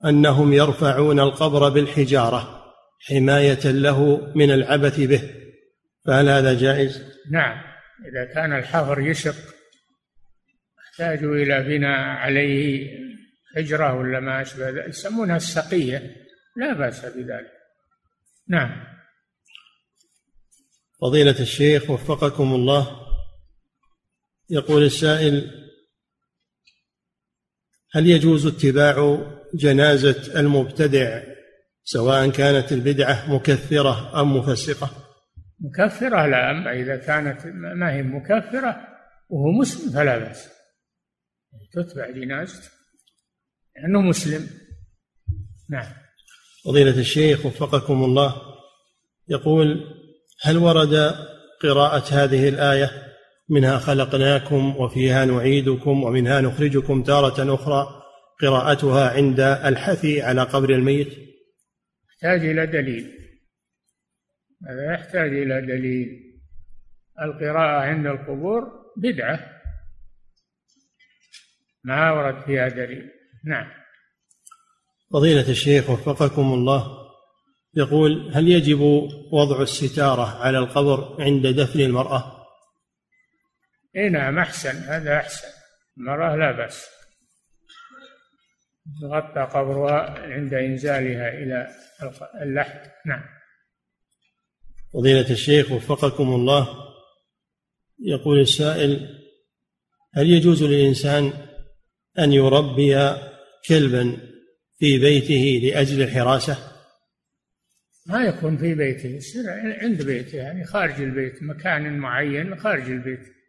أنهم يرفعون القبر بالحجارة حماية له من العبث به. فهل هذا جائز؟ نعم إذا كان الحفر يشق يحتاج إلى بناء عليه حجرة ولا ما أشبه ذلك؟ يسمونها السقية لا بأس بذلك. نعم. فضيلة الشيخ وفقكم الله يقول السائل هل يجوز اتباع جنازة المبتدع سواء كانت البدعة مكثرة أم مفسقة؟ مكفرة لا أما إذا كانت ما هي مكفرة وهو مسلم فلا بأس. تتبع جنازته. لأنه مسلم. نعم. فضيلة الشيخ وفقكم الله يقول هل ورد قراءة هذه الآية؟ منها خلقناكم وفيها نعيدكم ومنها نخرجكم تارة أخرى قراءتها عند الحثي على قبر الميت. يحتاج إلى دليل. هذا يحتاج إلى دليل. القراءة عند القبور بدعة. ما ورد فيها دليل؟ نعم. فضيلة الشيخ وفقكم الله يقول هل يجب وضع الستارة على القبر عند دفن المرأة؟ إي نعم أحسن هذا أحسن. المرأة لا بأس. يغطى قبرها عند إنزالها إلى اللحد. نعم. فضيلة الشيخ وفقكم الله. يقول السائل هل يجوز للإنسان أن يربي كلبا في بيته لأجل الحراسة؟ ما يكون في بيته عند بيته يعني خارج البيت مكان معين خارج البيت.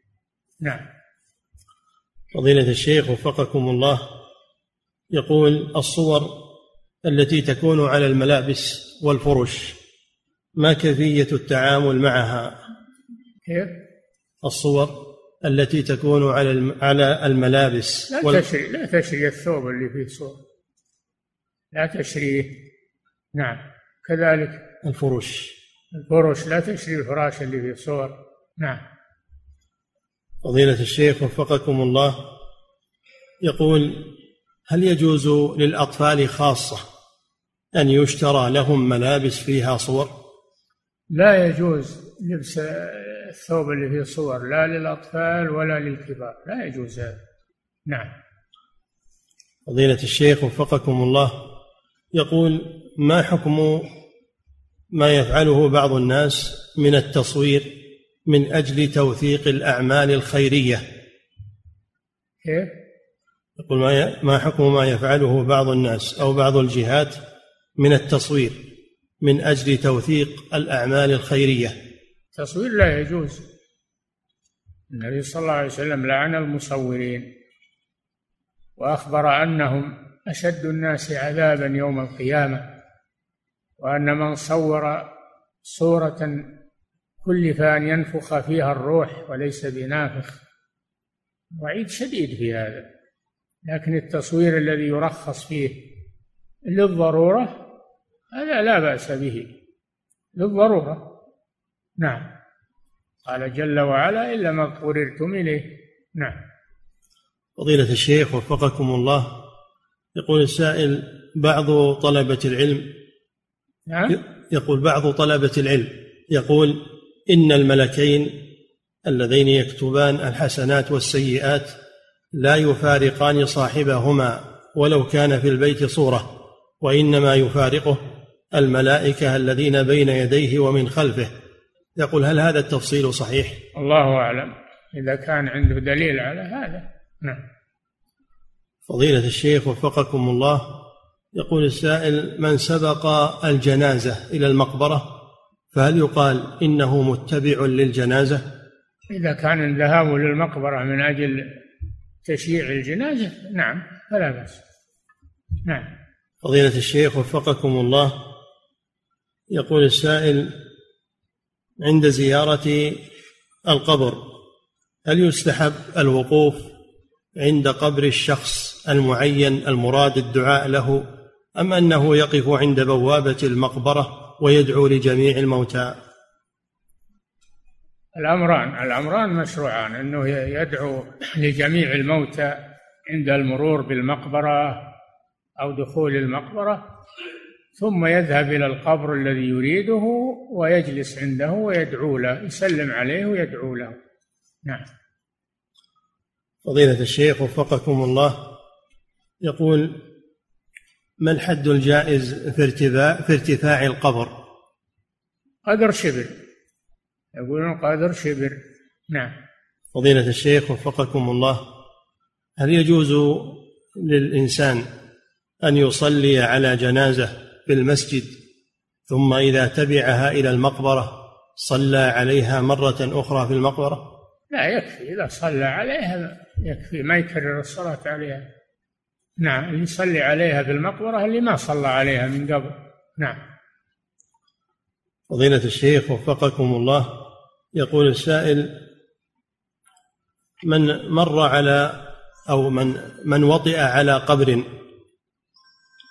نعم. فضيلة الشيخ وفقكم الله يقول الصور التي تكون على الملابس والفرش ما كيفية التعامل معها؟ كيف؟ الصور التي تكون على على الملابس لا وال... تشري لا تشري الثوب اللي فيه صور. لا تشريه. نعم. كذلك الفرش. الفرش لا تشري الفراش اللي فيه صور. نعم. فضيلة الشيخ وفقكم الله يقول هل يجوز للأطفال خاصة أن يشترى لهم ملابس فيها صور؟ لا يجوز لبس الثوب اللي فيه صور لا للأطفال ولا للكبار لا يجوز هذا نعم فضيلة الشيخ وفقكم الله يقول ما حكم ما يفعله بعض الناس من التصوير من أجل توثيق الأعمال الخيرية. كيف؟ يقول ما ما حكم ما يفعله بعض الناس أو بعض الجهات من التصوير من أجل توثيق الأعمال الخيرية؟ التصوير لا يجوز. النبي صلى الله عليه وسلم لعن المصورين وأخبر أنهم أشد الناس عذابا يوم القيامة وأن من صور صورة كلف ان ينفخ فيها الروح وليس بنافخ. وعيد شديد في هذا. لكن التصوير الذي يرخص فيه للضرورة هذا لا بأس به. للضرورة. نعم. قال جل وعلا إلا ما اضطررتم إليه. نعم. فضيلة الشيخ وفقكم الله. يقول السائل بعض طلبة العلم. نعم. يقول بعض طلبة العلم. يقول إن الملكين اللذين يكتبان الحسنات والسيئات لا يفارقان صاحبهما ولو كان في البيت صورة وإنما يفارقه الملائكة الذين بين يديه ومن خلفه. يقول هل هذا التفصيل صحيح؟ الله أعلم. إذا كان عنده دليل على هذا. نعم. فضيلة الشيخ وفقكم الله يقول السائل من سبق الجنازة إلى المقبرة فهل يقال إنه متبع للجنازة؟ إذا كان الذهاب للمقبرة من أجل تشييع الجنازة نعم فلا بأس. نعم. فضيلة الشيخ وفقكم الله يقول السائل عند زيارة القبر هل يستحب الوقوف عند قبر الشخص المعين المراد الدعاء له أم أنه يقف عند بوابة المقبرة؟ ويدعو لجميع الموتى. الأمران الأمران مشروعان أنه يدعو لجميع الموتى عند المرور بالمقبرة أو دخول المقبرة ثم يذهب إلى القبر الذي يريده ويجلس عنده ويدعو له يسلم عليه ويدعو له. نعم. فضيلة الشيخ وفقكم الله يقول ما الحد الجائز في ارتفاع في ارتفاع القبر؟ قدر شبر. يقولون قدر شبر. نعم. فضيلة الشيخ وفقكم الله هل يجوز للإنسان أن يصلي على جنازة في المسجد ثم إذا تبعها إلى المقبرة صلى عليها مرة أخرى في المقبرة؟ لا يكفي. إذا صلى عليها يكفي ما يكرر الصلاة عليها. نعم يصلي عليها في المقبرة اللي ما صلى عليها من قبل. نعم. فضيلة الشيخ وفقكم الله يقول السائل من مر على أو من من وطئ على قبر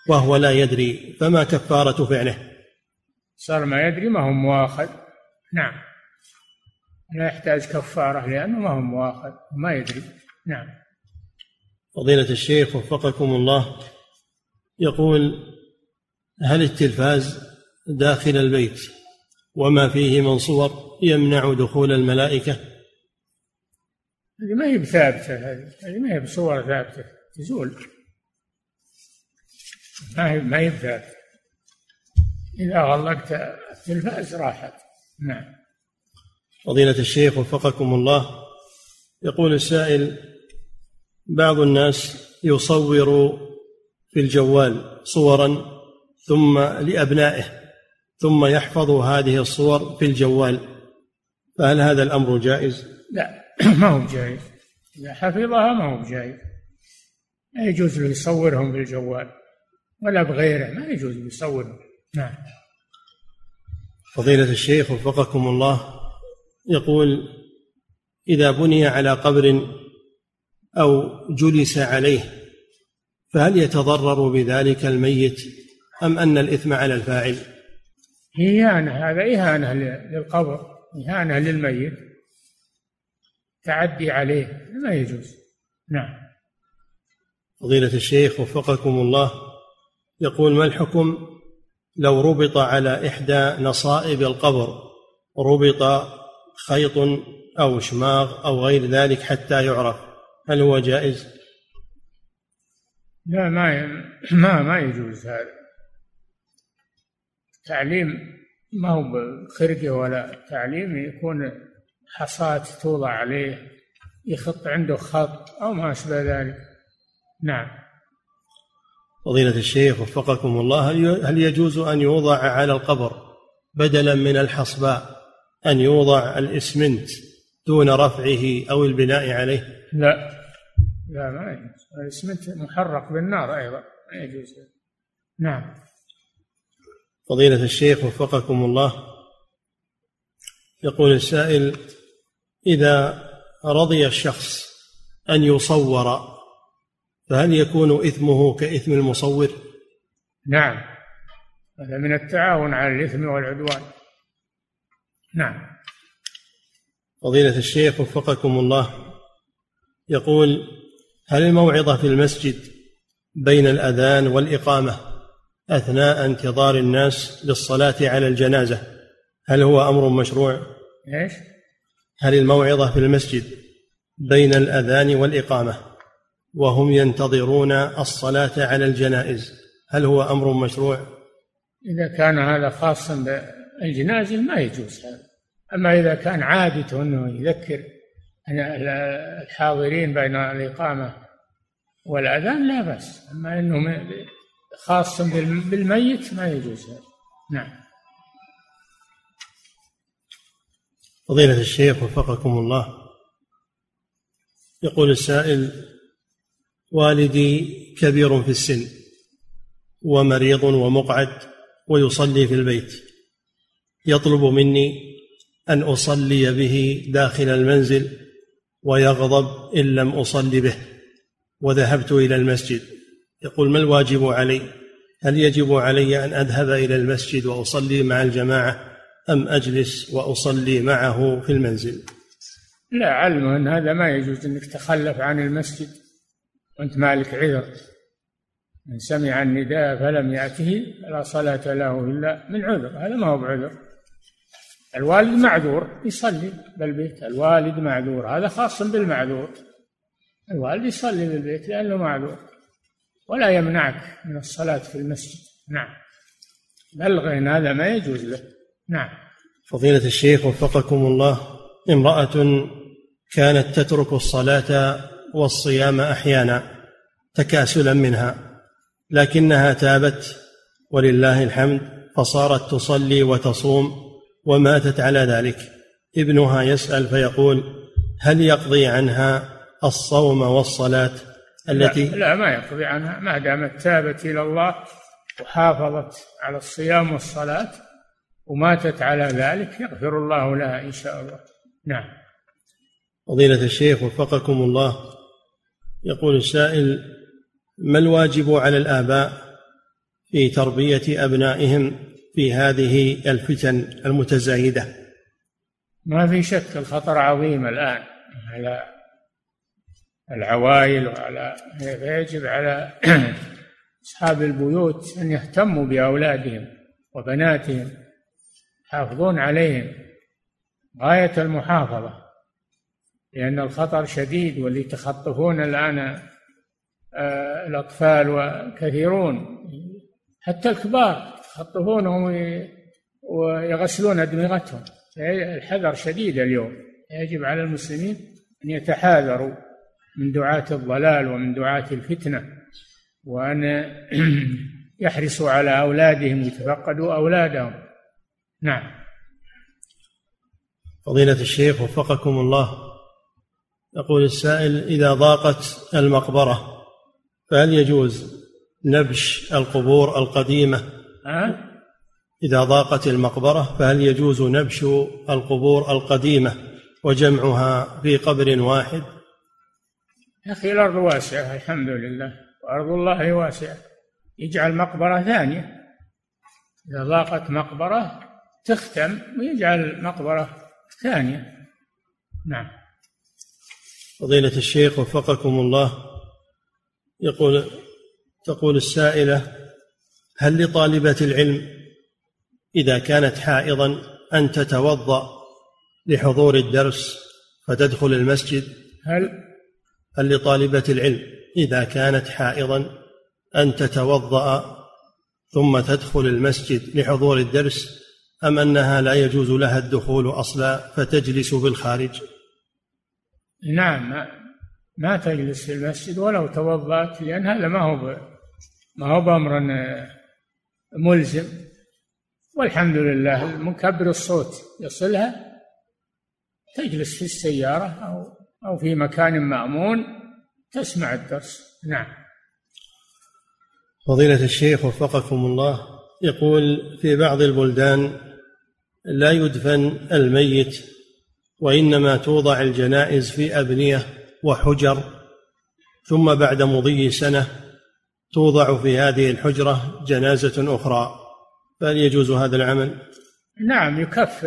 وهو لا يدري فما كفارة فعله؟ صار ما يدري ما هو مواخذ نعم. لا يحتاج كفارة لأنه ما هو مواخذ ما يدري. نعم. فضيلة الشيخ وفقكم الله يقول هل التلفاز داخل البيت وما فيه من صور يمنع دخول الملائكة؟ هذه ما هي بثابتة هذه ما هي بصور ثابتة تزول. ما هي ما هي بثابتة. إذا غلقت التلفاز راحت. نعم. فضيلة الشيخ وفقكم الله يقول السائل بعض الناس يصور في الجوال صورا ثم لأبنائه ثم يحفظ هذه الصور في الجوال. فهل هذا الأمر جائز؟ لا ما هو جائز إذا حفظها ما هو جائز لا يجوز له يصورهم في الجوال ولا بغيره ما يجوز يصورهم نعم. فضيلة الشيخ وفقكم الله يقول إذا بني على قبر أو جلس عليه فهل يتضرر بذلك الميت أم أن الإثم على الفاعل؟ إهانة هذا إهانة للقبر إهانة للميت. تعدي عليه ما يجوز. نعم. فضيلة الشيخ وفقكم الله يقول ما الحكم لو ربط على إحدى نصائب القبر ربط خيط أو شماغ أو غير ذلك حتى يعرف؟ هل هو جائز؟ لا ما ما ما يجوز هذا. تعليم ما هو بخرقة ولا تعليم يكون حصاة توضع عليه يخط عنده خط أو ما أشبه ذلك. نعم. فضيلة الشيخ وفقكم الله هل يجوز أن يوضع على القبر بدلا من الحصباء أن يوضع الإسمنت دون رفعه أو البناء عليه؟ لا. لا ما يجوز. الإسمنت محرق بالنار أيضا ما يجوز. نعم. فضيلة الشيخ وفقكم الله يقول السائل إذا رضي الشخص أن يصور فهل يكون إثمه كإثم المصور؟ نعم. هذا من التعاون على الإثم والعدوان. نعم. فضيلة الشيخ وفقكم الله يقول هل الموعظة في المسجد بين الأذان والإقامة أثناء انتظار الناس للصلاة على الجنازة هل هو أمر مشروع؟ إيش؟ هل الموعظة في المسجد بين الأذان والإقامة وهم ينتظرون الصلاة على الجنائز هل هو أمر مشروع؟ إذا كان هذا خاصا بالجنازة ما يجوز هذا أما إذا كان عادته أنه يذكر الحاضرين بين الإقامة والأذان لا بأس أما أنه خاص بالميت ما يجوز. هذا نعم. فضيلة الشيخ وفقكم الله يقول السائل والدي كبير في السن ومريض ومقعد ويصلي في البيت. يطلب مني أن أصلي به داخل المنزل ويغضب إن لم أصلي به وذهبت إلى المسجد. يقول ما الواجب علي؟ هل يجب علي أن أذهب إلى المسجد وأصلي مع الجماعة أم أجلس وأصلي معه في المنزل؟ لا علم أن هذا ما يجوز إنك تخلف عن المسجد وأنت مالك عذر. من سمع النداء فلم يأته فلا صلاة له إلا من عذر. هذا ما هو بعذر. الوالد معذور يصلي بالبيت. الوالد معذور هذا خاص بالمعذور. الوالد يصلي بالبيت لأنه معذور. ولا يمنعك من الصلاة في المسجد. نعم. بلغ إن هذا ما يجوز له. نعم. فضيلة الشيخ وفقكم الله امرأة كانت تترك الصلاة والصيام أحيانا تكاسلا منها لكنها تابت ولله الحمد فصارت تصلي وتصوم وماتت على ذلك. ابنها يسأل فيقول هل يقضي عنها الصوم والصلاة التي لا, لا ما يقضي عنها. ما دامت تابت إلى الله وحافظت على الصيام والصلاة وماتت على ذلك يغفر الله لها إن شاء الله. نعم. فضيلة الشيخ وفقكم الله يقول السائل ما الواجب على الآباء في تربية أبنائهم في هذه الفتن المتزايدة. ما في شك الخطر عظيم الآن على العوائل وعلى يجب على أصحاب البيوت أن يهتموا بأولادهم وبناتهم يحافظون عليهم. غاية المحافظة لأن الخطر شديد واللي يتخطفون الآن آه، الأطفال وكثيرون حتى الكبار. يخطفونهم ويغسلون أدمغتهم. الحذر شديد اليوم. يجب على المسلمين أن يتحاذروا من دعاة الضلال ومن دعاة الفتنة وأن يحرصوا على أولادهم ويتفقدوا أولادهم. نعم. فضيلة الشيخ وفقكم الله. يقول السائل إذا ضاقت المقبرة فهل يجوز نبش القبور القديمة؟ إذا ضاقت المقبرة فهل يجوز نبش القبور القديمة وجمعها في قبر واحد؟ يا أخي الأرض واسعة الحمد لله. وأرض الله واسعة. يجعل مقبرة ثانية. إذا ضاقت مقبرة تختم ويجعل مقبرة ثانية. نعم. فضيلة الشيخ وفقكم الله يقول تقول السائلة هل لطالبة العلم إذا كانت حائضا أن تتوضأ لحضور الدرس فتدخل المسجد؟ هل هل لطالبة العلم إذا كانت حائضا أن تتوضأ ثم تدخل المسجد لحضور الدرس أم أنها لا يجوز لها الدخول أصلا فتجلس بالخارج؟ نعم ما, تجلس في المسجد ولو توضأت لأن هذا ما هو ما هو بأمر ملزم. والحمد لله مكبر الصوت يصلها. تجلس في السيارة أو أو في مكان مأمون تسمع الدرس. نعم. فضيلة الشيخ وفقكم الله يقول في بعض البلدان لا يدفن الميت وإنما توضع الجنائز في أبنية وحجر ثم بعد مضي سنة توضع في هذه الحجرة جنازة أخرى فهل يجوز هذا العمل؟ نعم يكف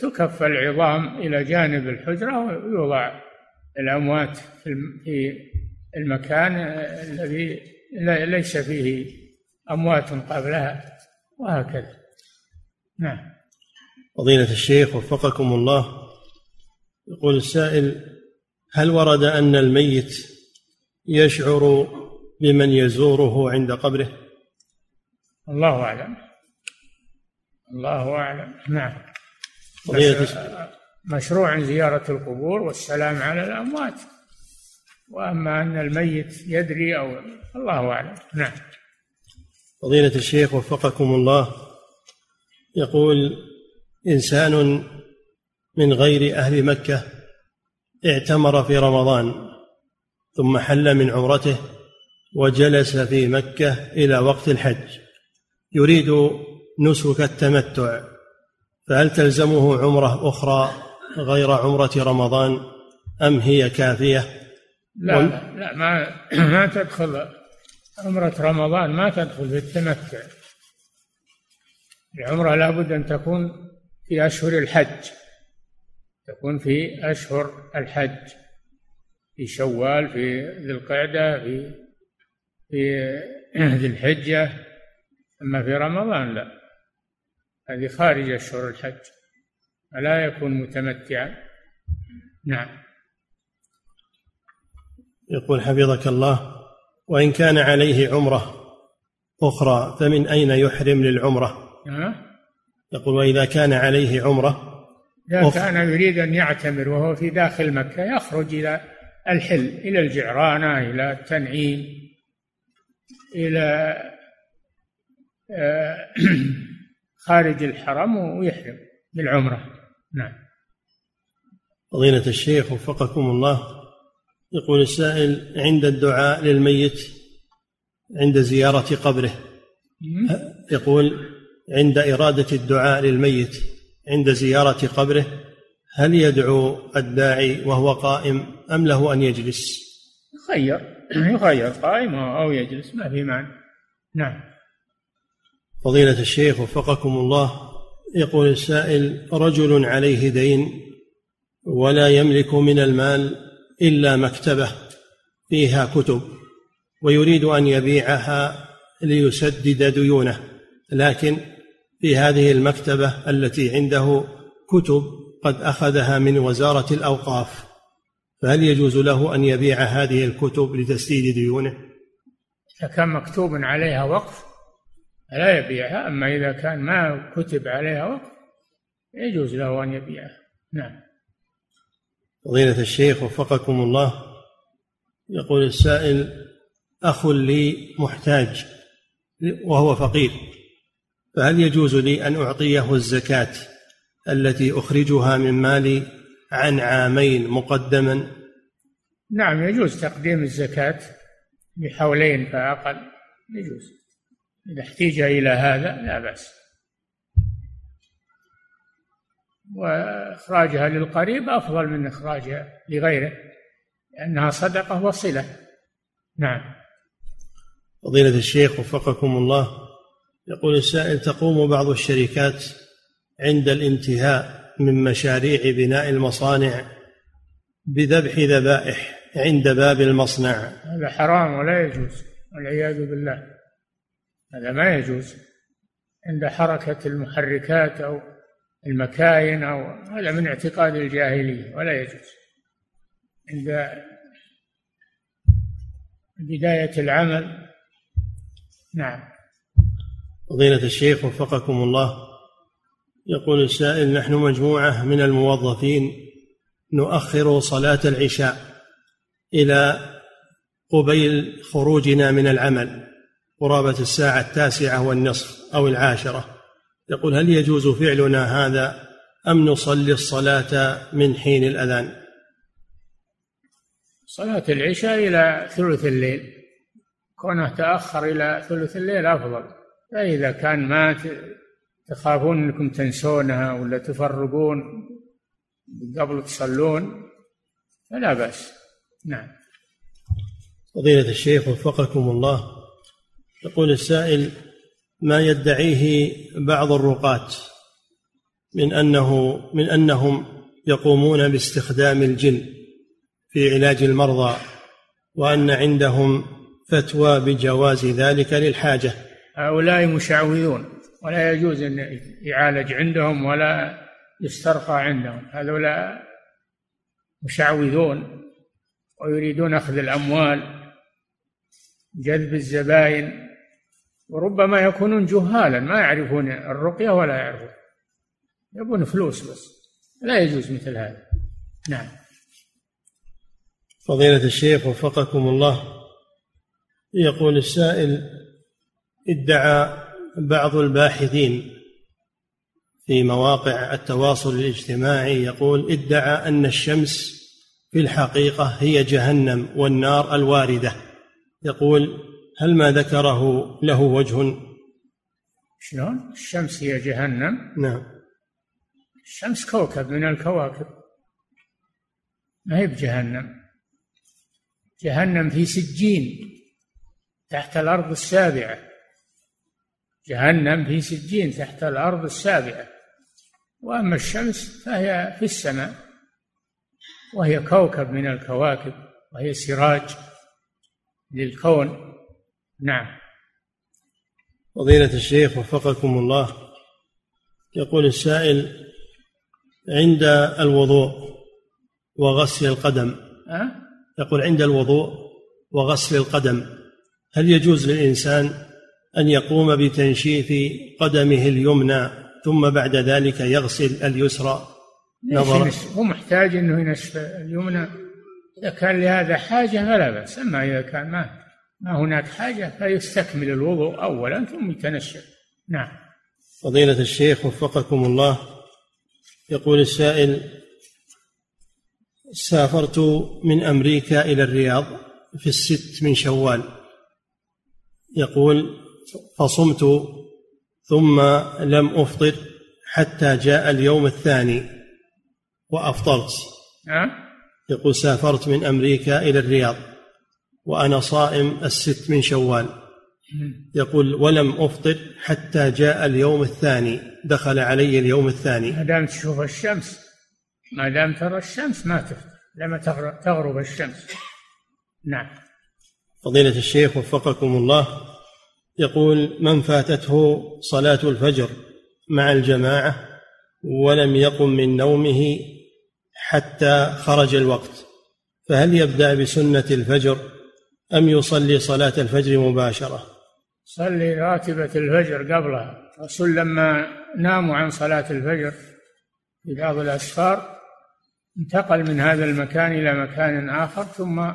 تكف العظام إلى جانب الحجرة ويوضع الأموات في المكان الذي ليس فيه أموات قبلها وهكذا نعم فضيلة الشيخ وفقكم الله يقول السائل هل ورد أن الميت يشعر بمن يزوره عند قبره. الله أعلم. الله أعلم. نعم. مشروع زيارة القبور والسلام على الأموات. وأما أن الميت يدري أو الله أعلم. نعم. فضيلة الشيخ وفقكم الله. يقول إنسان من غير أهل مكة اعتمر في رمضان ثم حل من عمرته. وجلس في مكة إلى وقت الحج. يريد نسك التمتع فهل تلزمه عمرة أخرى غير عمرة رمضان أم هي كافية؟ لا لا, لا ما ما تدخل عمرة رمضان ما تدخل في التمتع. العمرة لابد أن تكون في أشهر الحج. تكون في أشهر الحج في شوال في ذي القعدة في في ذي الحجة أما في رمضان لا. هذه خارج أشهر الحج فلا يكون متمتعا. نعم. يقول حفظك الله وإن كان عليه عمرة أخرى فمن أين يحرم للعمرة؟ يقول وإذا كان عليه عمرة إذا كان يريد أن يعتمر وهو في داخل مكة يخرج إلى الحل إلى الجعرانة إلى التنعيم. إلى آه، خارج الحرم ويحرم بالعمرة. نعم. فضيلة الشيخ وفقكم الله يقول السائل عند الدعاء للميت عند زيارة قبره. يقول عند إرادة الدعاء للميت عند زيارة قبره هل يدعو الداعي وهو قائم أم له أن يجلس؟ يخير يخير قائم أو يجلس ما في معنى. نعم. فضيلة الشيخ وفقكم الله يقول السائل رجل عليه دين ولا يملك من المال إلا مكتبة فيها كتب ويريد أن يبيعها ليسدد ديونه لكن في هذه المكتبة التي عنده كتب قد أخذها من وزارة الأوقاف. فهل يجوز له أن يبيع هذه الكتب لتسديد ديونه؟ إذا كان مكتوب عليها وقف لا يبيعها أما إذا كان ما كتب عليها وقف يجوز له أن يبيعها نعم فضيلة الشيخ وفقكم الله يقول السائل أخ لي محتاج وهو فقير فهل يجوز لي أن أعطيه الزكاة التي أخرجها من مالي عن عامين مقدما؟ نعم يجوز تقديم الزكاة بحولين فأقل. يجوز. إذا احتيج إلى هذا لا بأس. وإخراجها للقريب أفضل من إخراجها لغيره لأنها صدقة وصلة. نعم. فضيلة الشيخ وفقكم الله يقول السائل تقوم بعض الشركات عند الانتهاء من مشاريع بناء المصانع بذبح ذبائح عند باب المصنع. هذا حرام ولا يجوز والعياذ بالله. هذا ما يجوز. عند حركة المحركات أو المكاين أو هذا من اعتقاد الجاهلية ولا يجوز. عند بداية العمل نعم. فضيلة الشيخ وفقكم الله. يقول السائل نحن مجموعة من الموظفين نؤخر صلاة العشاء إلى قبيل خروجنا من العمل قرابة الساعة التاسعة والنصف أو العاشرة. يقول هل يجوز فعلنا هذا أم نصلي الصلاة من حين الأذان؟ صلاة العشاء إلى ثلث الليل. كونه تأخر إلى ثلث الليل أفضل. فإذا كان ما تخافون أنكم تنسونها ولا تفرقون قبل تصلون فلا بأس. نعم. فضيلة الشيخ وفقكم الله يقول السائل ما يدعيه بعض الرقاة من أنه من أنهم يقومون باستخدام الجن في علاج المرضى وأن عندهم فتوى بجواز ذلك للحاجة؟ هؤلاء مشعوذون. ولا يجوز أن يعالج عندهم ولا يسترقى عندهم. هذولا مشعوذون ويريدون أخذ الأموال جذب الزبائن وربما يكونون جهالا ما يعرفون الرقية ولا يعرفون. يبون فلوس بس لا يجوز مثل هذا. نعم. فضيلة الشيخ وفقكم الله يقول السائل ادعى بعض الباحثين في مواقع التواصل الاجتماعي يقول ادعى أن الشمس في الحقيقة هي جهنم والنار الواردة. يقول هل ما ذكره له وجه؟ شلون؟ الشمس هي جهنم؟ نعم. الشمس كوكب من الكواكب. ما هي بجهنم. جهنم في سجين تحت الأرض السابعة. جهنم في سجين تحت الأرض السابعة. وأما الشمس فهي في السماء وهي كوكب من الكواكب وهي سراج للكون. نعم. فضيلة الشيخ وفقكم الله. يقول السائل عند الوضوء وغسل القدم. أه؟ يقول عند الوضوء وغسل القدم. هل يجوز للإنسان أن يقوم بتنشيف قدمه اليمنى ثم بعد ذلك يغسل اليسرى. نظرا. هو محتاج أنه ينشف اليمنى. إذا كان لهذا حاجة فلا بأس. أما إذا كان ما ما هناك حاجة فيستكمل الوضوء أولا ثم يتنشف. نعم. فضيلة الشيخ وفقكم الله يقول السائل سافرت من أمريكا إلى الرياض في الست من شوال. يقول فصمت ثم لم أفطر حتى جاء اليوم الثاني وأفطرت. نعم يقول سافرت من أمريكا إلى الرياض وأنا صائم الست من شوال. يقول ولم أفطر حتى جاء اليوم الثاني دخل علي اليوم الثاني. ما دام تشوف الشمس ما دام ترى الشمس ما تفطر لما تغرب الشمس. نعم. فضيلة الشيخ وفقكم الله يقول من فاتته صلاة الفجر مع الجماعة ولم يقم من نومه حتى خرج الوقت فهل يبدأ بسنة الفجر أم يصلي صلاة الفجر مباشرة؟ صلي راتبة الفجر قبلها. الرسول لما ناموا عن صلاة الفجر في بعض الأسفار انتقل من هذا المكان إلى مكان آخر ثم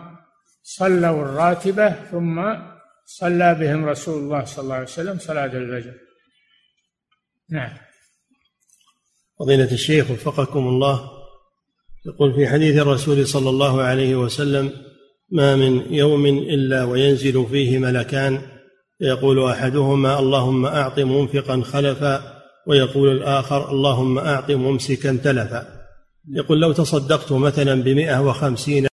صلوا الراتبة ثم صلى بهم رسول الله صلى الله عليه وسلم صلاة الفجر. نعم. فضيلة الشيخ وفقكم الله يقول في حديث الرسول صلى الله عليه وسلم ما من يوم إلا وينزل فيه ملكان. يقول أحدهما اللهم أعط منفقا خلفا. ويقول الآخر اللهم أعط ممسكا تلفا. يقول لو تصدقت مثلا بمئة وخمسين